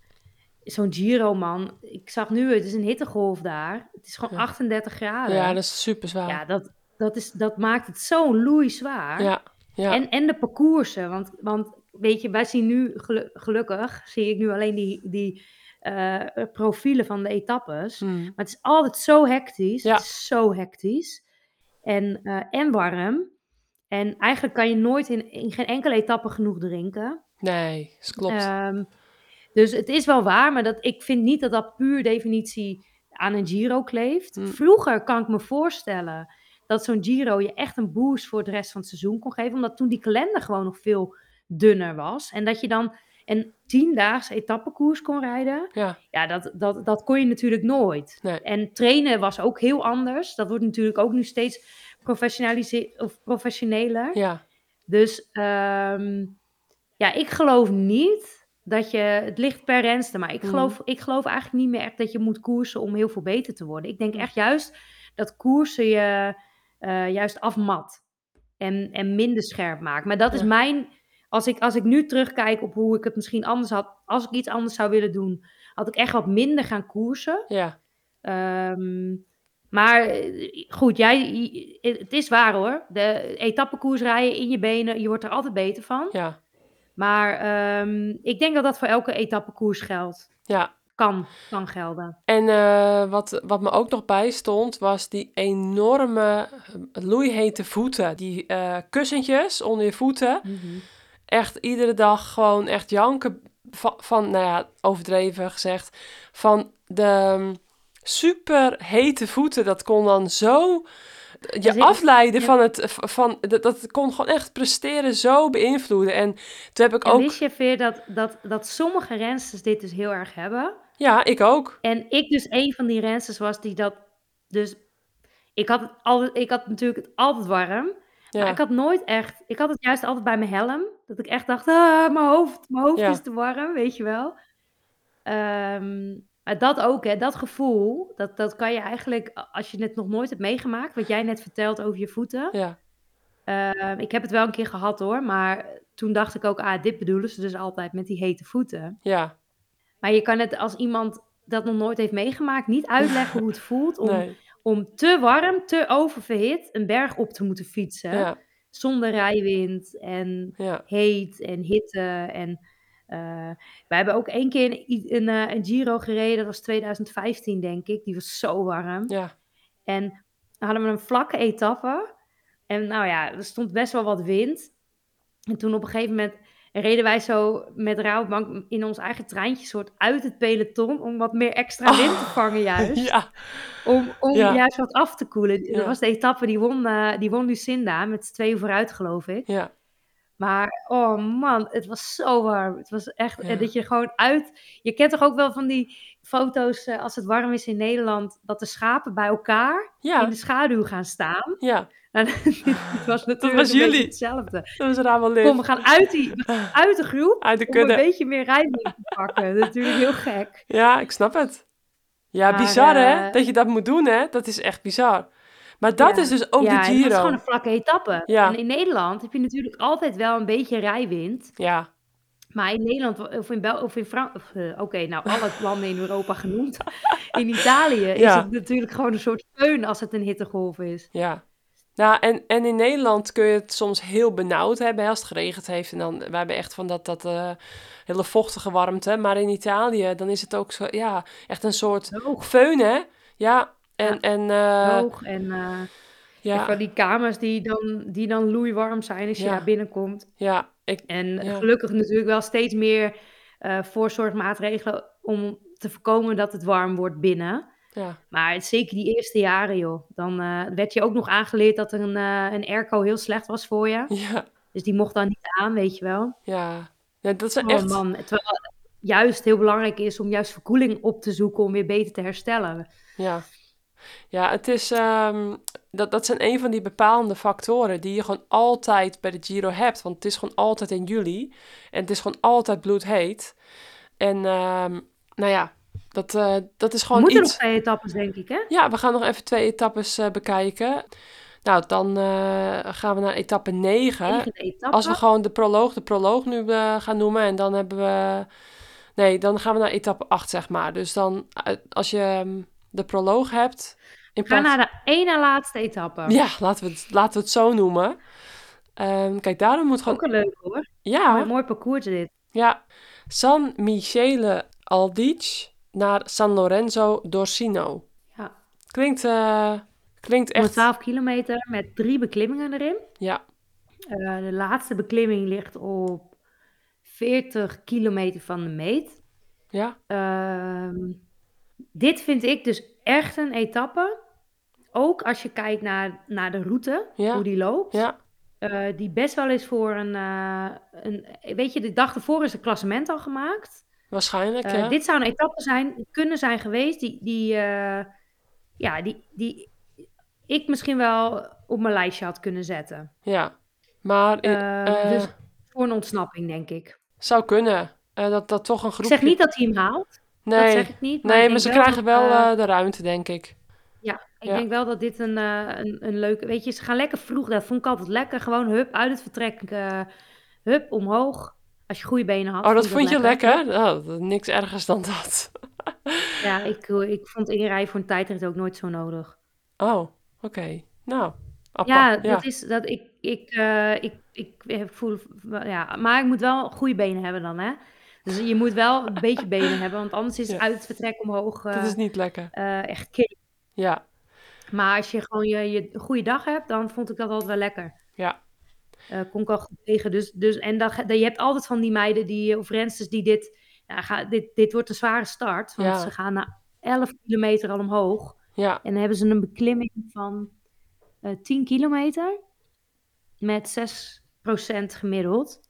zo'n Giro, man. Ik zag nu, het is een hittegolf daar. Het is gewoon Ja. 38 graden. ja, dat is super zwaar. Ja, dat, dat, is, dat maakt het zo loeizwaar. Ja, ja, En, en de parcoursen. Want, want weet je, wij zien nu, gelu- gelukkig, zie ik nu alleen die, die eh, profielen van de etappes. Mhm. Maar het is altijd zo hectisch. Ja. Het is zo hectisch. En, eh, en warm. En eigenlijk kan je nooit in, in geen enkele etappe genoeg drinken. Nee, dat klopt. Ehm, dus het is wel waar, maar dat, ik vind niet dat dat puur definitie aan een Giro kleeft. Mm. Vroeger kan ik me voorstellen dat zo'n Giro je echt een boost voor de rest van het seizoen kon geven. Omdat toen die kalender gewoon nog veel dunner was. En dat je dan een tiendaagse etappekoers kon rijden. ja, Ja, dat, dat, dat kon je natuurlijk nooit. Nee. En trainen was ook heel anders. Dat wordt natuurlijk ook nu steeds professionalise- of professioneler. ja, Dus ehm, ja, ik geloof niet dat je, het ligt per renster, maar ik Mhm. geloof, ik geloof eigenlijk niet meer echt dat je moet koersen om heel veel beter te worden. Ik denk Mhm. echt juist dat koersen je eh, juist afmat en, en minder scherp maakt. Maar dat is Ja. mijn, als ik, als ik nu terugkijk op hoe ik het misschien anders had, als ik iets anders zou willen doen, had ik echt wat minder gaan koersen. ja, Ehm, maar eh, goed, jij, het is waar hoor. De etappekoers rijden in je benen, je wordt er altijd beter van. ja, Maar ehm, ik denk dat dat voor elke etappekoers geldt. ja. Kan, kan gelden. En eh, wat, wat me ook nog bij stond, was die enorme eh, loeihete voeten. Die eh, kussentjes onder je voeten. Echt iedere dag gewoon echt janken van, van nou ja, overdreven gezegd, van de mm, super hete voeten. Dat kon dan zo je afleiden ja. van het, van, dat, dat kon gewoon echt presteren zo beïnvloeden. En toen heb ik En ook, wist je, Veer, dat, dat, dat sommige rensters dit dus heel erg hebben? ja, ik ook. En ik dus een van die rensters was die dat... Dus ik had, het altijd, ik had natuurlijk het altijd warm. Maar ik had nooit echt... Ik had het juist altijd bij mijn helm. Dat ik echt dacht, ah, mijn hoofd, mijn hoofd Ja. is te warm, weet je wel. Ehm, maar dat ook, hè, dat gevoel, dat, dat kan je eigenlijk, als je het nog nooit hebt meegemaakt, wat jij net vertelt over je voeten. ja, Ehm, ik heb het wel een keer gehad hoor, maar toen dacht ik ook, ah, dit bedoelen ze dus altijd met die hete voeten. ja, Maar je kan het als iemand dat nog nooit heeft meegemaakt, niet uitleggen hoe het voelt om, nee, om te warm, te oververhit een berg op te moeten fietsen. ja, Zonder rijwind en ja, heet en hitte. En eh wij hebben ook één keer een, een, een Giro gereden, dat was 2015 denk ik. Die was zo warm. ja, En dan hadden we een vlakke etappe. En nou ja, er stond best wel wat wind. En toen op een gegeven moment reden wij zo met Rabobank in ons eigen treintje soort uit het peloton om wat meer extra wind te vangen juist. ja, Om, om Ja. juist wat af te koelen. Ja. Dat was de etappe, die won, eh, die won Lucinda met z'n tweeën vooruit geloof ik. ja, Maar oh man, het was zo warm. Het was echt Ja. eh, dat je gewoon uit. Je kent toch ook wel van die foto's eh, als het warm is in Nederland, dat de schapen bij elkaar in ja, de schaduw gaan staan. ja. Nou, het was natuurlijk was een beetje jullie. hetzelfde. Dat was raar Kom, we gaan uit, die, gaan uit de groep Uit de om een beetje meer rijwind te pakken. Natuurlijk heel gek. Ja, ik snap het. Ja, Maar, bizar hè? eh, Dat je dat moet doen hè? Dat is echt bizar. Maar dat Ja. is dus ook ja, de en het was Giro. gewoon een vlakke etappe. Ja. En in Nederland heb je natuurlijk altijd wel een beetje rijwind. Ja, Maar in Nederland of in Bel of in Frankrijk, oké, nou alle landen in Europa genoemd. In Italië is Ja. het natuurlijk gewoon een soort feun als het een hittegolf is. ja. Nou, en, en in Nederland kun je het soms heel benauwd hebben hè, als het geregend heeft. En dan, we hebben echt van dat, dat eh, hele vochtige warmte. Maar in Italië, dan is het ook zo, ja, echt een soort Hoog, föhn, hè? Ja, en, en eh, hoog en, eh, ja, van die kamers die dan, die dan loeiwarm zijn als je Ja. daar binnenkomt. ja, ik, En Ja. gelukkig natuurlijk wel steeds meer voorzorgmaatregelen om te voorkomen dat het warm wordt binnen. ja, Maar zeker die eerste jaren, joh. Dan werd je ook nog aangeleerd dat een, een airco heel slecht was voor je. ja, Dus die mocht dan niet aan, weet je wel. Ja, ja dat is Oh echt... man, terwijl het juist heel belangrijk is om juist verkoeling op te zoeken om weer beter te herstellen. Ja. Ja, het is, ehm, dat, dat zijn een van die bepalende factoren die je gewoon altijd bij de Giro hebt. Want het is gewoon altijd in juli en het is gewoon altijd bloedheet. En ehm, nou ja, dat, eh, dat is We gewoon moeten iets... nog twee etappes, denk ik, hè? Ja, we gaan nog even twee etappes eh, bekijken. Nou, dan eh, gaan we naar etappe 9. Negende etappe. Als we gewoon de proloog, de proloog nu gaan noemen. En dan hebben we... Nee, dan gaan we naar etappe 8, zeg maar. Dus dan, als je ehm, de proloog hebt... In plaats... naar de ene laatste etappe. Ja, laten we het, laten we het zo noemen. Ehm, kijk, daarom moet gewoon... Ook een leuk hoor. Ja, mooi parcours dit. ja. San Michele Aldic naar San Lorenzo d'Orsino. Ja. Klinkt, eh, klinkt echt... 112 kilometer met drie beklimmingen erin. Ja, Eh, de laatste beklimming ligt op 40 kilometer van de meet. ja, Ehm, dit vind ik dus echt een etappe. Ook als je kijkt naar, naar de route, Ja. hoe die loopt. ja, eh, die best wel is voor een, eh, een... Weet je, de dag ervoor is het klassement al gemaakt. waarschijnlijk, Eh, ja. Dit zou een etappe zijn, kunnen zijn geweest, die, die, ja, die, die ik misschien wel op mijn lijstje had kunnen zetten. Ja, maar dus voor een ontsnapping, denk ik. zou kunnen. Dat dat toch een Ik groepje... zeg niet dat hij hem haalt, nee, dat zeg ik niet. ik nee, maar ze wel krijgen dat, wel eh, eh, de ruimte, denk ik. Ja, ik Ja. denk wel dat dit een, eh, een, een leuke... Weet je, ze gaan lekker vroeg. Dat vond ik altijd lekker. Gewoon hup, uit het vertrek. hup, omhoog. Als je goede benen had. Oh, dat vond je lekker? Oh, niks ergers dan dat. Ja, ik, ik vond inrijden voor een tijdrit ook nooit zo nodig. Oh, oké. Nou. Ja, Ja, dat is... Dat ik, ik, ik, ik, ik voel... Ja, maar ik moet wel goede benen hebben dan, hè? Dus je moet wel een beetje benen hebben. Want anders is Ja. uit het vertrek omhoog eh, dat is niet lekker. eh, echt kill. Ja, Maar als je gewoon je, je goede dag hebt, dan vond ik dat altijd wel lekker. ja, Eh kon ik al goed tegen. Dus, dus, en dan, je hebt altijd van die meiden die, of rensters die dit, ja, ga, dit... Dit wordt een zware start. Want Ja. ze gaan na 11 kilometer al omhoog. ja, En dan hebben ze een beklimming van eh 10 kilometer. Met 6% gemiddeld.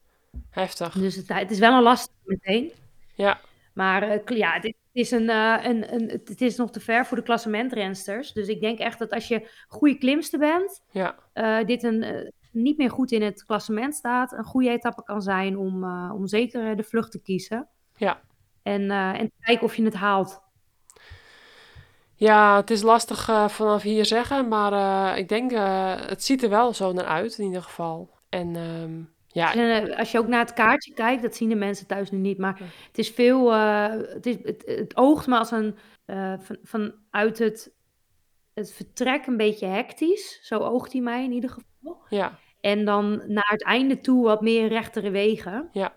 Heftig. Dus het, het is wel een lastig meteen. Ja, Maar eh, ja, dit is een, eh, een, een, het is nog te ver voor de klassementrensters. Dus ik denk echt dat als je goede klimster bent, ja, eh, dit een, niet meer goed in het klassement staat, een goede etappe kan zijn om, om zeker de vlucht te kiezen. ja. En, en te kijken of je het haalt. Ja, het is lastig vanaf hier zeggen, maar ik denk, het ziet er wel zo naar uit in ieder geval. En ehm, ja, En, eh, als je ook naar het kaartje kijkt, dat zien de mensen thuis nu niet, maar Ja. het is veel, eh, het, is, het, het oogt me als een, eh, van, vanuit het, het vertrek een beetje hectisch. Zo oogt hij mij in ieder geval. ja, En dan naar het einde toe wat meer rechtere wegen. ja,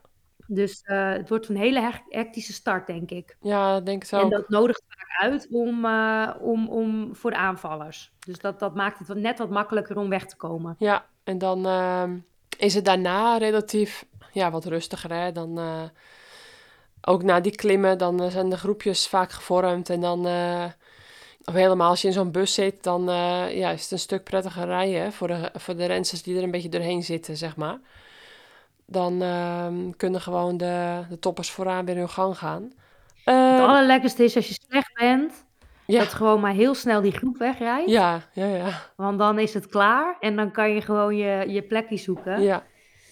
Dus eh, het wordt een hele hec- hectische start, denk ik. ja, ik denk het En ook. dat nodigt vaak uit om, eh, om, om, voor de aanvallers. Dus dat, dat maakt het wat- net wat makkelijker om weg te komen. Ja, en dan ehm, is het daarna relatief ja, wat rustiger. Hè? Dan, eh, ook na die klimmen, dan eh, zijn de groepjes vaak gevormd. En dan, eh, of helemaal als je in zo'n bus zit, dan ja, is het een stuk prettiger rijden hè, voor, de, voor de renners die er een beetje doorheen zitten, zeg maar. Dan ehm, kunnen gewoon de, de toppers vooraan weer hun gang gaan. Het Ehm, allerlekkerste is als je slecht bent, ja, dat gewoon maar heel snel die groep wegrijdt. ja, ja, ja, Want dan is het klaar en dan kan je gewoon je, je plekje zoeken. ja,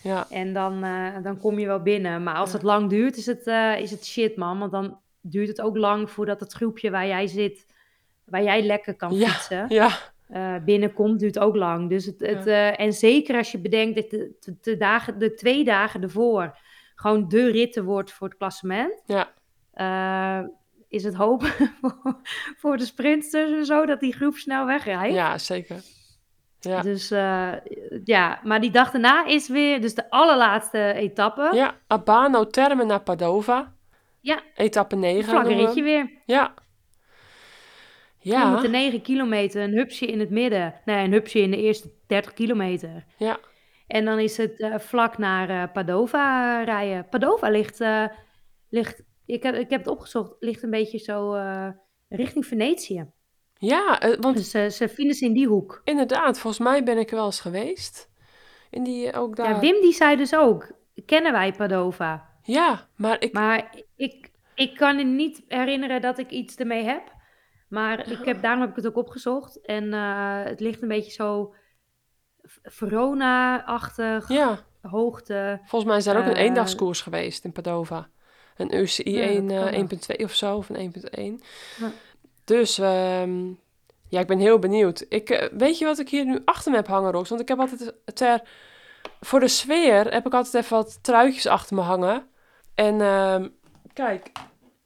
ja, En dan, eh, dan kom je wel binnen. Maar als Ja. het lang duurt, is het, eh, is het shit, man. Want dan duurt het ook lang voordat het groepje waar jij zit, waar jij lekker kan Ja. fietsen, ja, eh, binnenkomt, duurt ook lang. Dus het, het, en zeker als je bedenkt dat de, de, de dagen, de twee dagen ervoor gewoon de ritten wordt voor het klassement, ja, is het hopen voor, voor de sprinters en zo dat die groep snel wegrijdt. ja, zeker. Ja, Dus eh, ja, maar die dag daarna is weer, dus de allerlaatste etappe. ja, Abano Terme naar Padova. Ja. Etappe 9. Een vlakke noemen we ritje weer. Ja. Ja. Met de 9 kilometer, een hupsje in het midden. Nee, een hupsje in de eerste 30 kilometer. ja, En dan is het eh, vlak naar eh, Padova rijden. Padova ligt, ligt ik, heb, ik heb het opgezocht, ligt een beetje zo eh, richting Venetië. ja, eh, want Dus eh, ze vinden ze in die hoek. inderdaad, volgens mij ben ik er wel eens geweest. In die, ook daar... Ja, Wim die zei dus ook, kennen wij Padova? Ja, maar ik... Maar ik, ik kan me niet herinneren dat ik iets ermee heb. Maar ik heb, daarom heb ik het ook opgezocht. En uh, het ligt een beetje zo Verona-achtig, Ja, hoogte. volgens mij is daar ook een eendagskoers geweest in Padova. Een UCI Ja, 1, dat kan eh, wel. 1.2 of zo, of een 1.1. Ja. Dus ehm, ja, ik ben heel benieuwd. Ik, eh, weet je wat ik hier nu achter me heb hangen, Rox? Want ik heb altijd ter... Voor de sfeer heb ik altijd even wat truitjes achter me hangen. En ehm, kijk,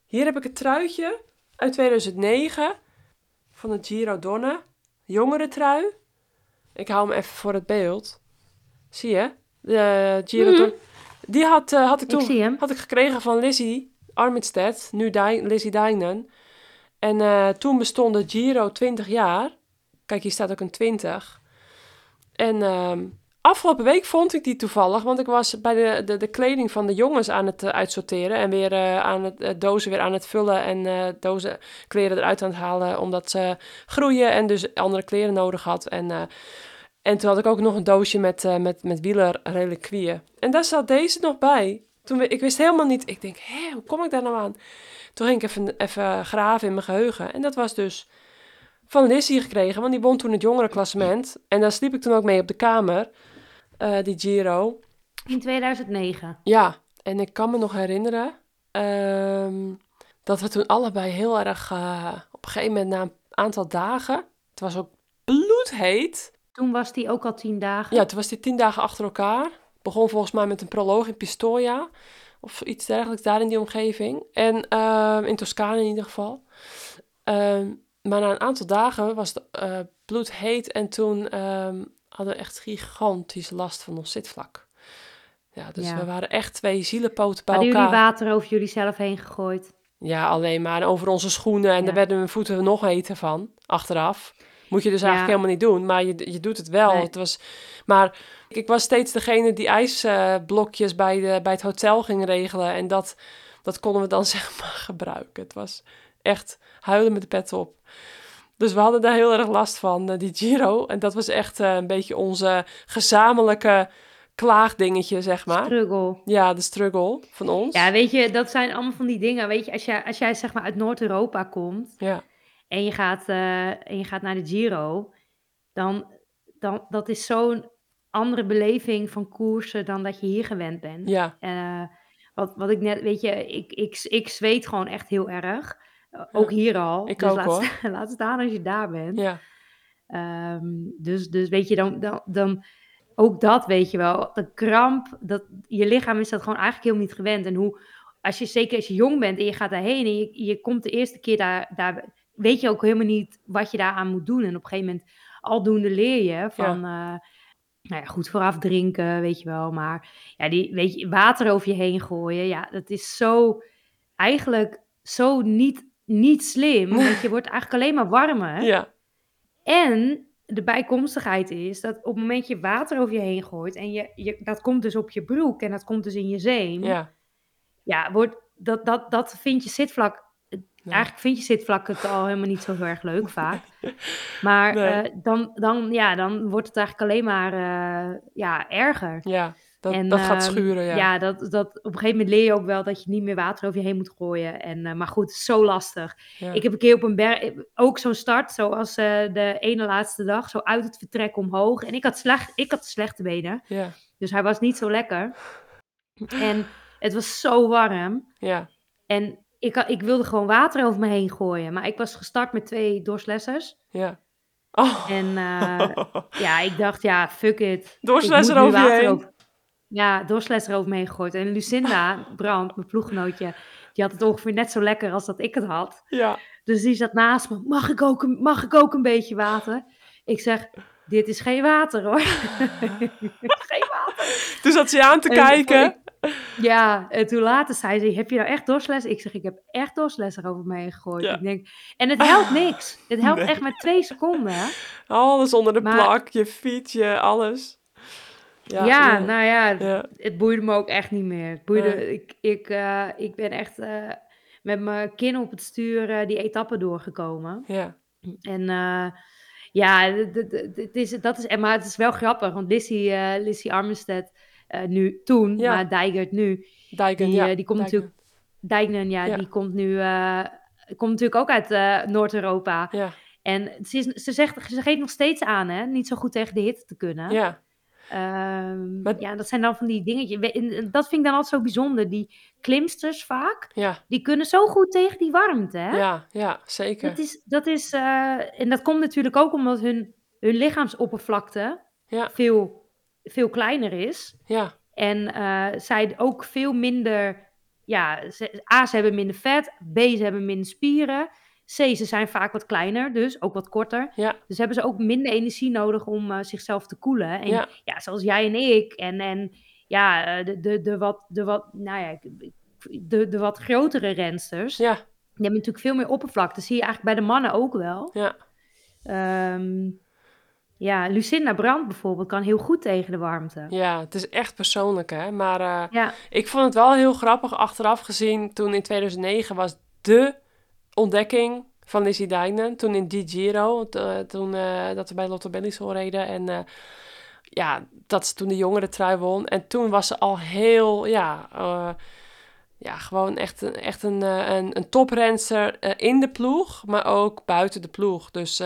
hier heb ik het truitje uit 2009 van de Giro Donne. Jongere trui. Ik hou hem even voor het beeld. Zie je? De Giro Mhm. Donne. Die had, eh, had ik toen had ik gekregen van Lizzie Armitstedt, nu Dij- Lizzie Dijnen. En eh, toen bestond de Giro 20 jaar. Kijk, hier staat ook een 20. En ehm, afgelopen week vond ik die toevallig, want ik was bij de, de, de kleding van de jongens aan het eh, uitsorteren en weer aan het dozen weer aan het vullen en dozen kleren eruit aan het halen, omdat ze groeien en dus andere kleren nodig had. En, en toen had ik ook nog een doosje met, eh met, met wielerreliquieën. En daar zat deze nog bij. Toen, ik wist helemaal niet, ik denk, hé, hoe kom ik daar nou aan? Toen ging ik even, even graven in mijn geheugen. En dat was dus van Lizzie gekregen, want die won toen het jongerenklassement. En daar sliep ik toen ook mee op de kamer, eh, die Giro. In 2009. Ja, en ik kan me nog herinneren ehm, dat we toen allebei heel erg, eh, op een gegeven moment na een aantal dagen, het was ook bloedheet. Toen was die ook al tien dagen. Ja, toen was die tien dagen achter elkaar. Begon volgens mij met een proloog in Pistoia. Of iets dergelijks daar in die omgeving. En ehm, in Toscane in ieder geval. Ehm, maar na een aantal dagen was het eh, bloedheet. En toen ehm, hadden we echt gigantisch last van ons zitvlak. Ja, dus Ja. we waren echt twee zielenpoten bij Hadden elkaar. jullie water over jullie zelf heen gegooid? Ja, alleen maar over onze schoenen. En Ja. daar werden mijn voeten nog heter van, achteraf. Moet je dus eigenlijk helemaal niet doen, maar je, je doet het wel. Nee. Het was, maar ik was steeds degene die ijsblokjes bij, de, bij het hotel ging regelen. En dat, dat konden we dan zeg maar gebruiken. Het was echt huilen met de pet op. Dus we hadden daar heel erg last van, eh, die Giro. En dat was echt eh, een beetje onze gezamenlijke klaagdingetje, zeg maar. Struggle. Ja, de struggle van ons. Ja, weet je, dat zijn allemaal van die dingen. Weet je, als jij, als jij zeg maar uit Noord-Europa komt ja. En je gaat, eh, en je gaat naar de Giro, dan, dan dat is zo'n andere beleving van koersen dan dat je hier gewend bent. ja. Eh, wat, wat ik net, weet je, ik, ik, ik zweet gewoon echt heel erg. Eh, ook hier al. ik dus ook, laat, hoor. laat staan als je daar bent. ja. Ehm, dus, dus weet je, dan, dan, dan ook dat weet je wel. De kramp, dat, je lichaam is dat gewoon eigenlijk helemaal niet gewend. En hoe, als je, zeker als je jong bent en je gaat daarheen en je, je komt de eerste keer daar, daar, weet je ook helemaal niet wat je daaraan moet doen. En op een gegeven moment, aldoende leer je van, eh, nou ja, goed vooraf drinken, weet je wel. Maar ja, die, weet je, water over je heen gooien, ja, dat is zo, eigenlijk zo niet, niet slim. Want je wordt eigenlijk alleen maar warmer. Ja. En de bijkomstigheid is dat op het moment je water over je heen gooit en je, je, dat komt dus op je broek en dat komt dus in je zeem, ja, Ja. wordt, dat, dat, dat vind je zitvlak, Nee. eigenlijk vind je zitvlak het al helemaal niet zo heel erg leuk vaak. Maar Nee. eh, dan, dan, ja, dan wordt het eigenlijk alleen maar eh, ja, erger. Ja, dat, En, dat gaat ehm, schuren, ja. Ja, dat, dat, op een gegeven moment leer je ook wel dat je niet meer water over je heen moet gooien. En, eh, maar goed, zo lastig. Ja. Ik heb een keer op een berg, ook zo'n start, zoals de ene laatste dag, zo uit het vertrek omhoog. En ik had, slecht, ik had slechte benen, ja, dus hij was niet zo lekker. En het was zo warm. ja, En ik, ik wilde gewoon water over me heen gooien. Maar ik was gestart met twee doorslessers. ja. Oh. En eh, ja, ik dacht, ja, fuck it. Nu over je heen. Ja, doorslesser over me heen gegooid. En Lucinda Brand, mijn ploeggenootje, die had het ongeveer net zo lekker als dat ik het had. ja, Dus die zat naast me. Mag ik ook een, mag ik ook een beetje water? Ik zeg, dit is geen water hoor. geen water. toen zat ze aan te En kijken. Ja, en toen later zei ze, heb je nou echt dorsles? Ik zeg, ik heb echt dorsles erover me heen gegooid. Ja. Ik denk, en het helpt niks. Het helpt Nee. echt maar twee seconden. hè. Alles onder de Maar- plak, je fietsje, alles. Ja, ja, nou ja, ja, het boeide me ook echt niet meer. Het boeide, Nee. ik, ik, eh, ik ben echt eh, met mijn kin op het stuur eh, die etappe doorgekomen. ja, En eh, Ja, het is, dat is, maar het is wel grappig, want Lissy, Lissy Armstead uh, nu, toen, maar Dijgert nu, die, ja. Uh, die komt natuurlijk, Dijknen, ja, die komt nu, komt natuurlijk ook uit Noord-Europa. Ja. En ze, is, ze, zegt, ze geeft nog steeds aan, hè, niet zo goed tegen de hitte te kunnen. Ja. Um, maar, ja, dat zijn dan van die dingetjes. Dat vind ik dan altijd zo bijzonder. Die klimsters vaak, ja. die kunnen zo goed tegen die warmte. Hè? Ja, ja, zeker. Dat is, dat is, uh, en dat komt natuurlijk ook omdat hun, hun lichaamsoppervlakte ja. veel, veel kleiner is. Ja. En uh, zij ook veel minder, ja, ze, A, ze hebben minder vet, B, ze hebben minder spieren. C, ze zijn vaak wat kleiner, dus ook wat korter. Ja. Dus hebben ze ook minder energie nodig om uh, zichzelf te koelen. En ja. ja. zoals jij en ik en, en ja, de, de, de, wat, de, wat, nou ja, de, de wat grotere rensters, ja. die hebben natuurlijk veel meer oppervlakte. Dat zie je eigenlijk bij de mannen ook wel. Ja. Um, ja, Lucinda Brandt bijvoorbeeld kan heel goed tegen de warmte. Ja, het is echt persoonlijk, hè. Maar uh, ja. ik vond het wel heel grappig achteraf gezien. Toen in 2009 was de ontdekking van Lizzie Dijnen. Toen in Di Giro, uh, toen uh, dat we bij Lotto Bellisol reden. En uh, ja, dat ze toen de jongere trui won. En toen was ze al heel, ja, ja gewoon echt, een, echt een, een, een toprenster in de ploeg, maar ook buiten de ploeg. Dus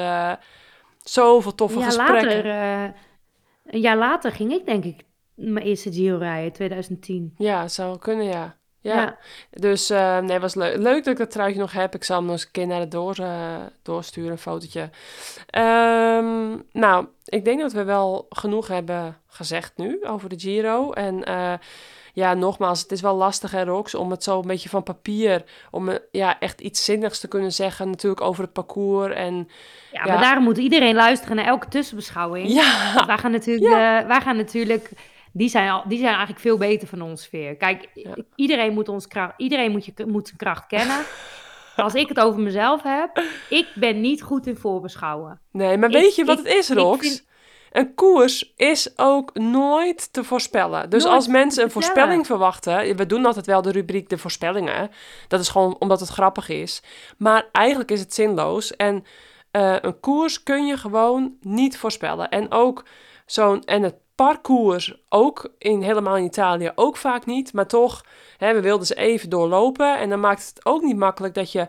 zoveel toffe ja, gesprekken. Later, een jaar later ging ik denk ik mijn eerste Giro rijden, 2010. Ja, zou kunnen, ja. Ja. Ja. Dus uh, nee, was leuk. Leuk dat ik dat truitje nog heb. Ik zal hem nog eens een keer naar het door, uh, doorsturen, een fotootje. Um, nou, ik denk dat we wel genoeg hebben gezegd nu over de Giro. En uh, ja, nogmaals, het is wel lastig, hè, Rox, om het zo een beetje van papier... om ja, echt iets zinnigs te kunnen zeggen natuurlijk over het parcours en... Ja, maar daarom moet iedereen luisteren naar elke tussenbeschouwing. Ja. Wij gaan natuurlijk... Ja. wij gaan natuurlijk die zijn, al, die zijn eigenlijk veel beter van ons sfeer. Kijk, Ja. iedereen, moet ons kracht, iedereen moet, je, moet zijn kracht kennen. Als ik het over mezelf heb, ik ben niet goed in voorbeschouwen. Nee, maar Ik- weet je wat ik- het is, Rox? Een koers is ook nooit te voorspellen. Dus Nooit als mensen een voorspelling verwachten... We doen altijd wel de rubriek de voorspellingen. Dat is gewoon omdat het grappig is. Maar eigenlijk is het zinloos. En eh, een koers kun je gewoon niet voorspellen. En ook zo'n... En het parcours ook, in, helemaal in Italië, ook vaak niet. Maar toch, hè, we wilden ze even doorlopen. En dan maakt het ook niet makkelijk dat je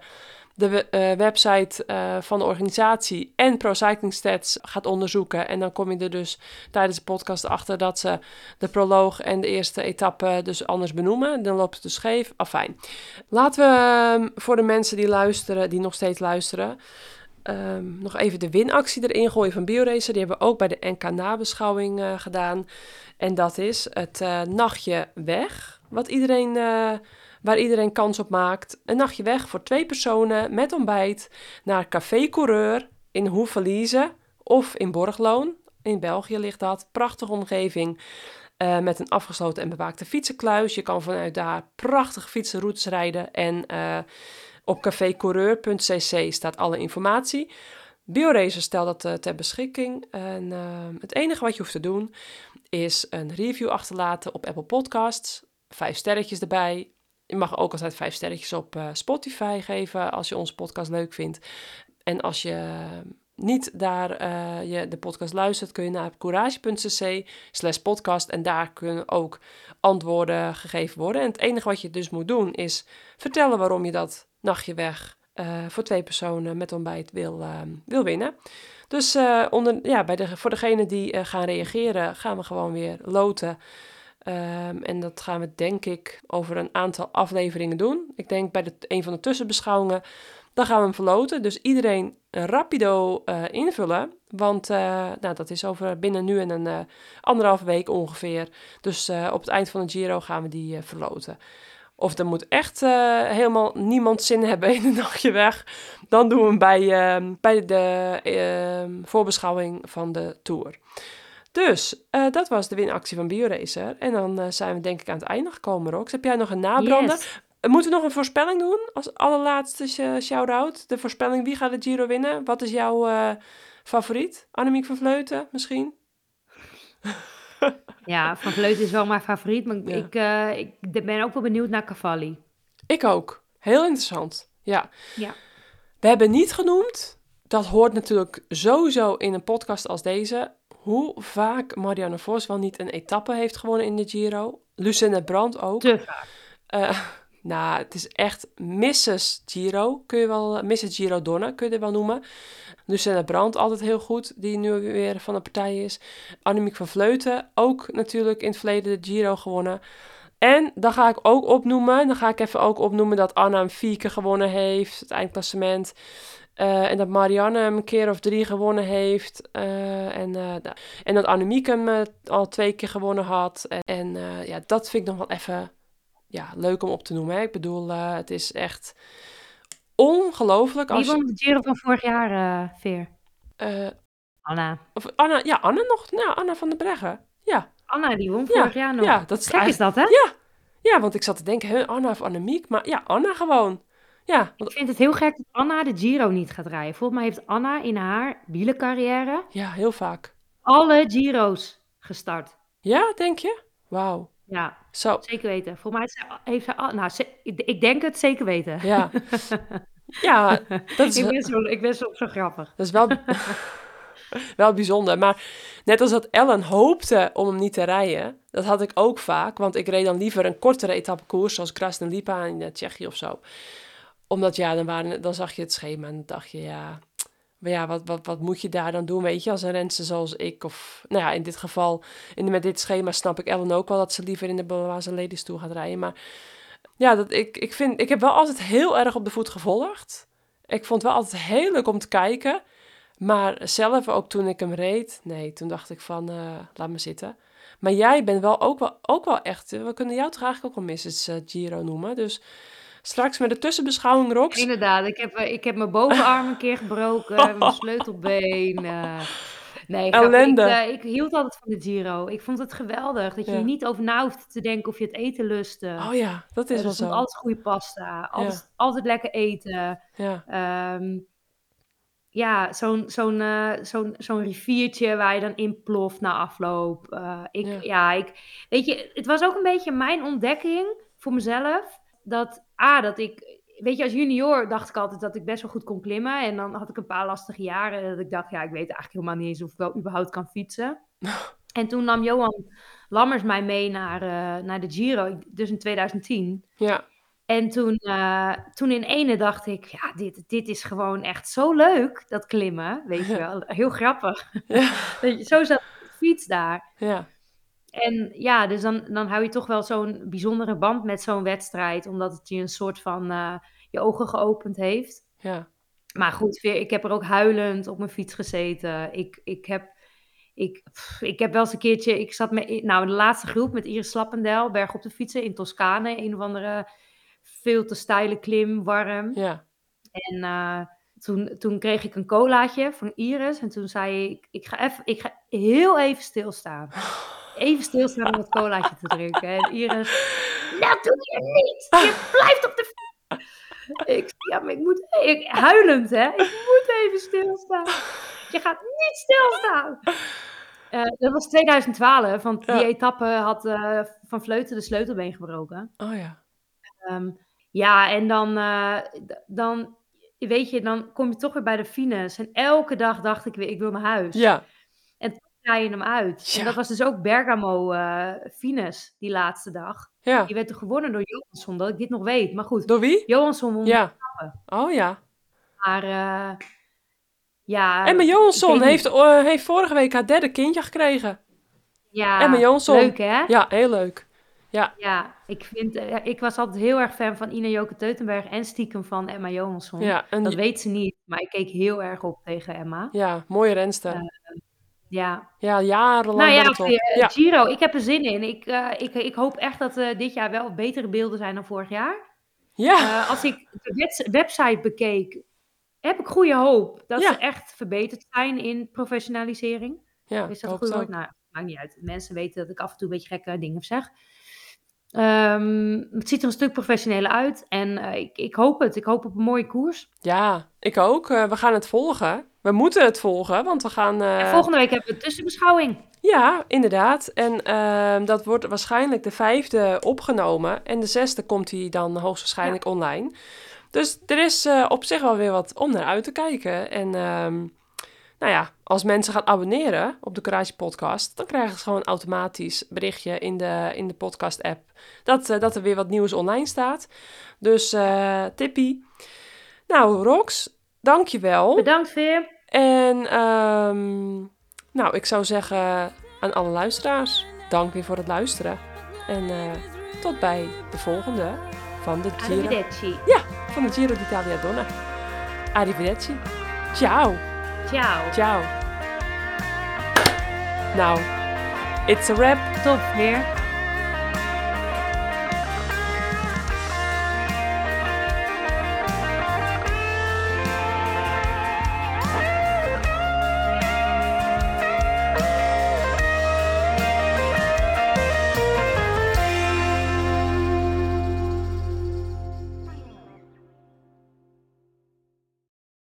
de eh, website eh, van de organisatie en Pro Cycling Stats gaat onderzoeken. En dan kom je er dus tijdens de podcast achter dat ze de proloog en de eerste etappe dus anders benoemen. Dan loopt het dus scheef. Afijn. Laten we ehm, voor de mensen die luisteren, die nog steeds luisteren, ehm, nog even de winactie erin gooien van BioRacer. Die hebben we ook bij de NK-nabeschouwing eh, gedaan. En dat is het nachtje weg, wat iedereen, waar iedereen kans op maakt. Een nachtje weg voor twee personen met ontbijt naar Café Coureur in Hoevelise of in Borgloon. In België ligt dat. Prachtige omgeving. eh, met een afgesloten en bewaakte fietsenkluis. Je kan vanuit daar prachtige fietsenroutes rijden. En eh, op cafécoureur.cc staat alle informatie. BioRacer stelt dat eh, ter beschikking. En het enige wat je hoeft te doen is een review achterlaten op Apple Podcasts. Vijf sterretjes erbij. Je mag ook altijd vijf sterretjes op eh, Spotify geven als je onze podcast leuk vindt. En als je niet daar eh, je de podcast luistert, kun je naar courage.cc slash podcast. En daar kunnen ook antwoorden gegeven worden. En het enige wat je dus moet doen is vertellen waarom je dat nachtje weg eh, voor twee personen met ontbijt wil, wil winnen. Dus onder, ja, bij de, voor degenen die gaan reageren, gaan we gewoon weer loten. Ehm, en dat gaan we denk ik over een aantal afleveringen doen. Ik denk bij de, een van de tussenbeschouwingen, dan gaan we hem verloten. Dus iedereen rapido eh, invullen. Want eh, nou, dat is over binnen nu en een eh, anderhalve week ongeveer. Dus op het eind van de Giro gaan we die verloten. Of er moet echt helemaal niemand zin hebben in een nachtje weg. Dan doen we hem bij, ehm, bij de ehm, voorbeschouwing van de Tour. Dus eh, dat was de winactie van BioRacer. En dan eh, zijn we denk ik aan het einde gekomen, Rox. Heb jij nog een nabrander? Yes. Eh, Moeten we nog een voorspelling doen? Als allerlaatste sh- shout-out. De voorspelling, wie gaat de Giro winnen? Wat is jouw favoriet? Annemiek van Vleuten misschien? Ja, Van Vleuten is wel mijn favoriet, maar Ja. ik, ik ben ook wel benieuwd naar Cavalli. Ik ook. Heel interessant. Ja. Ja. We hebben niet genoemd, dat hoort natuurlijk sowieso in een podcast als deze. Hoe vaak Marianne Vos wel niet een etappe heeft gewonnen in de Giro. Lucinda Brandt ook. Te vaak. Uh, nou, het is echt Mrs. Giro, kun je wel, Mrs. Giro Donne kun je er wel noemen. Lucinda Brandt altijd heel goed, die nu weer van de partij is. Annemiek van Vleuten, ook natuurlijk in het verleden de Giro gewonnen. En dan ga ik ook opnoemen, dan ga ik even ook opnoemen dat Anna een vier keer gewonnen heeft, het eindklassement. Uh, en dat Marianne hem een keer of drie gewonnen heeft. Uh, en, uh, en dat Annemiek hem al twee keer gewonnen had. En, en ja, dat vind ik nog wel even ja, leuk om op te noemen. Hè. Ik bedoel, het is echt ongelooflijk. Wie won de Giro van vorig jaar, Veer? Anna. Of Anna, ja, Anna nog. Nou, Anna van der Breggen. Ja. Anna, die won vorig jaar nog. Ja, dat is Gek is dat, hè? Ja. ja, want ik zat te denken, Anna of Annemiek. Maar ja, Anna gewoon. Ja. Ik vind het heel gek dat Anna de Giro niet gaat rijden. Volgens mij heeft Anna in haar wielencarrière... Ja, heel vaak. Alle Giro's gestart. Ja, denk je? Wauw. Ja, Zo. zeker weten. Volgens mij heeft ze... Nou, ze, ik denk het zeker weten. Ja. Ja, dat is... ik, ben zo, ik ben zo, zo grappig. Dat is wel, wel bijzonder. Maar net als dat Ellen hoopte om hem niet te rijden, dat had ik ook vaak. Want ik reed dan liever een kortere etappekoers, zoals Krasnalipa in Tsjechië of zo omdat ja, dan, waren, dan zag je het schema en dacht je, ja, ja, wat, wat, wat moet je daar dan doen, weet je, als een renster zoals ik. Of, nou ja, in dit geval, in, met dit schema snap ik Ellen ook wel dat ze liever in de Baloise Ladies toe gaat rijden. Maar ja, dat, ik, ik, vind, ik heb wel altijd heel erg op de voet gevolgd. Ik vond wel altijd heel leuk om te kijken. Maar zelf, ook toen ik hem reed, nee, toen dacht ik van, uh, laat me zitten. Maar jij bent wel ook wel, ook wel echt, we kunnen jou toch eigenlijk ook wel Mrs. Uh, Giro noemen. Dus Straks met de tussenbeschouwing, Rox. Inderdaad, ik heb, ik heb mijn bovenarm een keer gebroken, mijn sleutelbeen. Uh, nee, Ellende. Ik, uh, ik, hield altijd van de Giro. Ik vond het geweldig dat je ja. niet over na hoeft te denken of je het eten lustte. Oh ja, dat is uh, wel zo. Altijd goede pasta, altijd, ja. altijd lekker eten. Ja. Um, ja, zo'n zo'n zo'n zo'n riviertje waar je dan in ploft na afloop. Ik, ja. ja, ik, weet je, het was ook een beetje mijn ontdekking voor mezelf. Dat, A, dat ik, weet je, als junior dacht ik altijd dat ik best wel goed kon klimmen. En dan had ik een paar lastige jaren dat ik dacht, ja, ik weet eigenlijk helemaal niet eens of ik wel überhaupt kan fietsen. en toen nam Johan Lammers mij mee naar, uh, naar de Giro, dus in 2010. Ja. En toen, uh, toen in ene dacht ik, ja, dit, dit is gewoon echt zo leuk, dat klimmen, weet je wel. Heel grappig. Ja. zo zat de fiets daar. Ja. En ja, dus dan, dan hou je toch wel zo'n bijzondere band met zo'n wedstrijd, omdat het je een soort van uh, je ogen geopend heeft. Ja. Maar goed, ik heb er ook huilend op mijn fiets gezeten. Ik, ik, heb, ik, pff, ik heb wel eens een keertje, ik zat met, nou, de laatste groep met Iris Slappendel, berg op de fietsen in Toscane, een of andere veel te steile klim, warm. Ja. En uh, toen, toen kreeg ik een colaatje van Iris en toen zei ik, ik ga, even, ik ga heel even stilstaan even stilstaan om het colaatje te drinken. En Iris, dat doe je niet. Je blijft op de ik, ja, maar ik moet, ik, huilend hè, ik moet even stilstaan. Je gaat niet stilstaan. Uh, dat was 2012, want die ja. etappe had uh, Van Vleuten de sleutelbeen gebroken. Oh ja. Um, ja, en dan, uh, dan, weet je, dan kom je toch weer bij de fines. En elke dag dacht ik weer, ik wil naar huis. Ja. Je hem uit. Ja. En dat was dus ook Bergamo uh, Fines die laatste dag. Ja. Die werd er gewonnen door Johansson, dat ik dit nog weet. Maar goed. Door wie? Johansson won ja. Oh ja. Maar uh, ja. Emma Johansson heeft, uh, heeft vorige week haar derde kindje gekregen. Ja. Emma Johansson. Leuk hè? Ja, heel leuk. Ja. ja, ik, vind, ik was altijd heel erg fan van Ina Joke Teutenberg en stiekem van Emma Johansson. Ja, en dat weet ze niet, maar ik keek heel erg op tegen Emma. Ja, mooie renster. Ja. Ja, jarenlang. Nou ja. Uh, ja, Giro, ik heb er zin in. Ik, uh, ik, ik hoop echt dat uh, dit jaar wel betere beelden zijn dan vorig jaar. Ja. als ik de website bekeek, heb ik goede hoop dat ja. ze echt verbeterd zijn in professionalisering. Ja, Is dat een goed woord? Nou, maakt niet uit. Mensen weten dat ik af en toe een beetje gekke dingen zeg. Um, het ziet er een stuk professioneler uit en ik, ik hoop het. Ik hoop op een mooie koers. Ja, ik ook. we gaan het volgen. We moeten het volgen, want we gaan... Uh... En volgende week hebben we een tussenbeschouwing. Ja, inderdaad. En uh, dat wordt waarschijnlijk de vijfde opgenomen. En de zesde komt hij dan hoogstwaarschijnlijk ja. online. Dus er is uh, op zich wel weer wat om naar uit te kijken. En um, nou ja, als mensen gaan abonneren op de Courage Podcast, dan krijgen ze gewoon automatisch berichtje in de, in de podcast-app dat, uh, dat er weer wat nieuws online staat. Dus tippie. Nou, Rox, dankjewel. Bedankt, Veer. En um, nou, ik zou zeggen aan alle luisteraars, dank weer voor het luisteren. En uh, tot bij de volgende van de Giro. Arrivederci. Ja, van de Giro d'Italia Donna. Arrivederci. Ciao. Ciao. Ciao. Nou, it's a wrap. Top weer.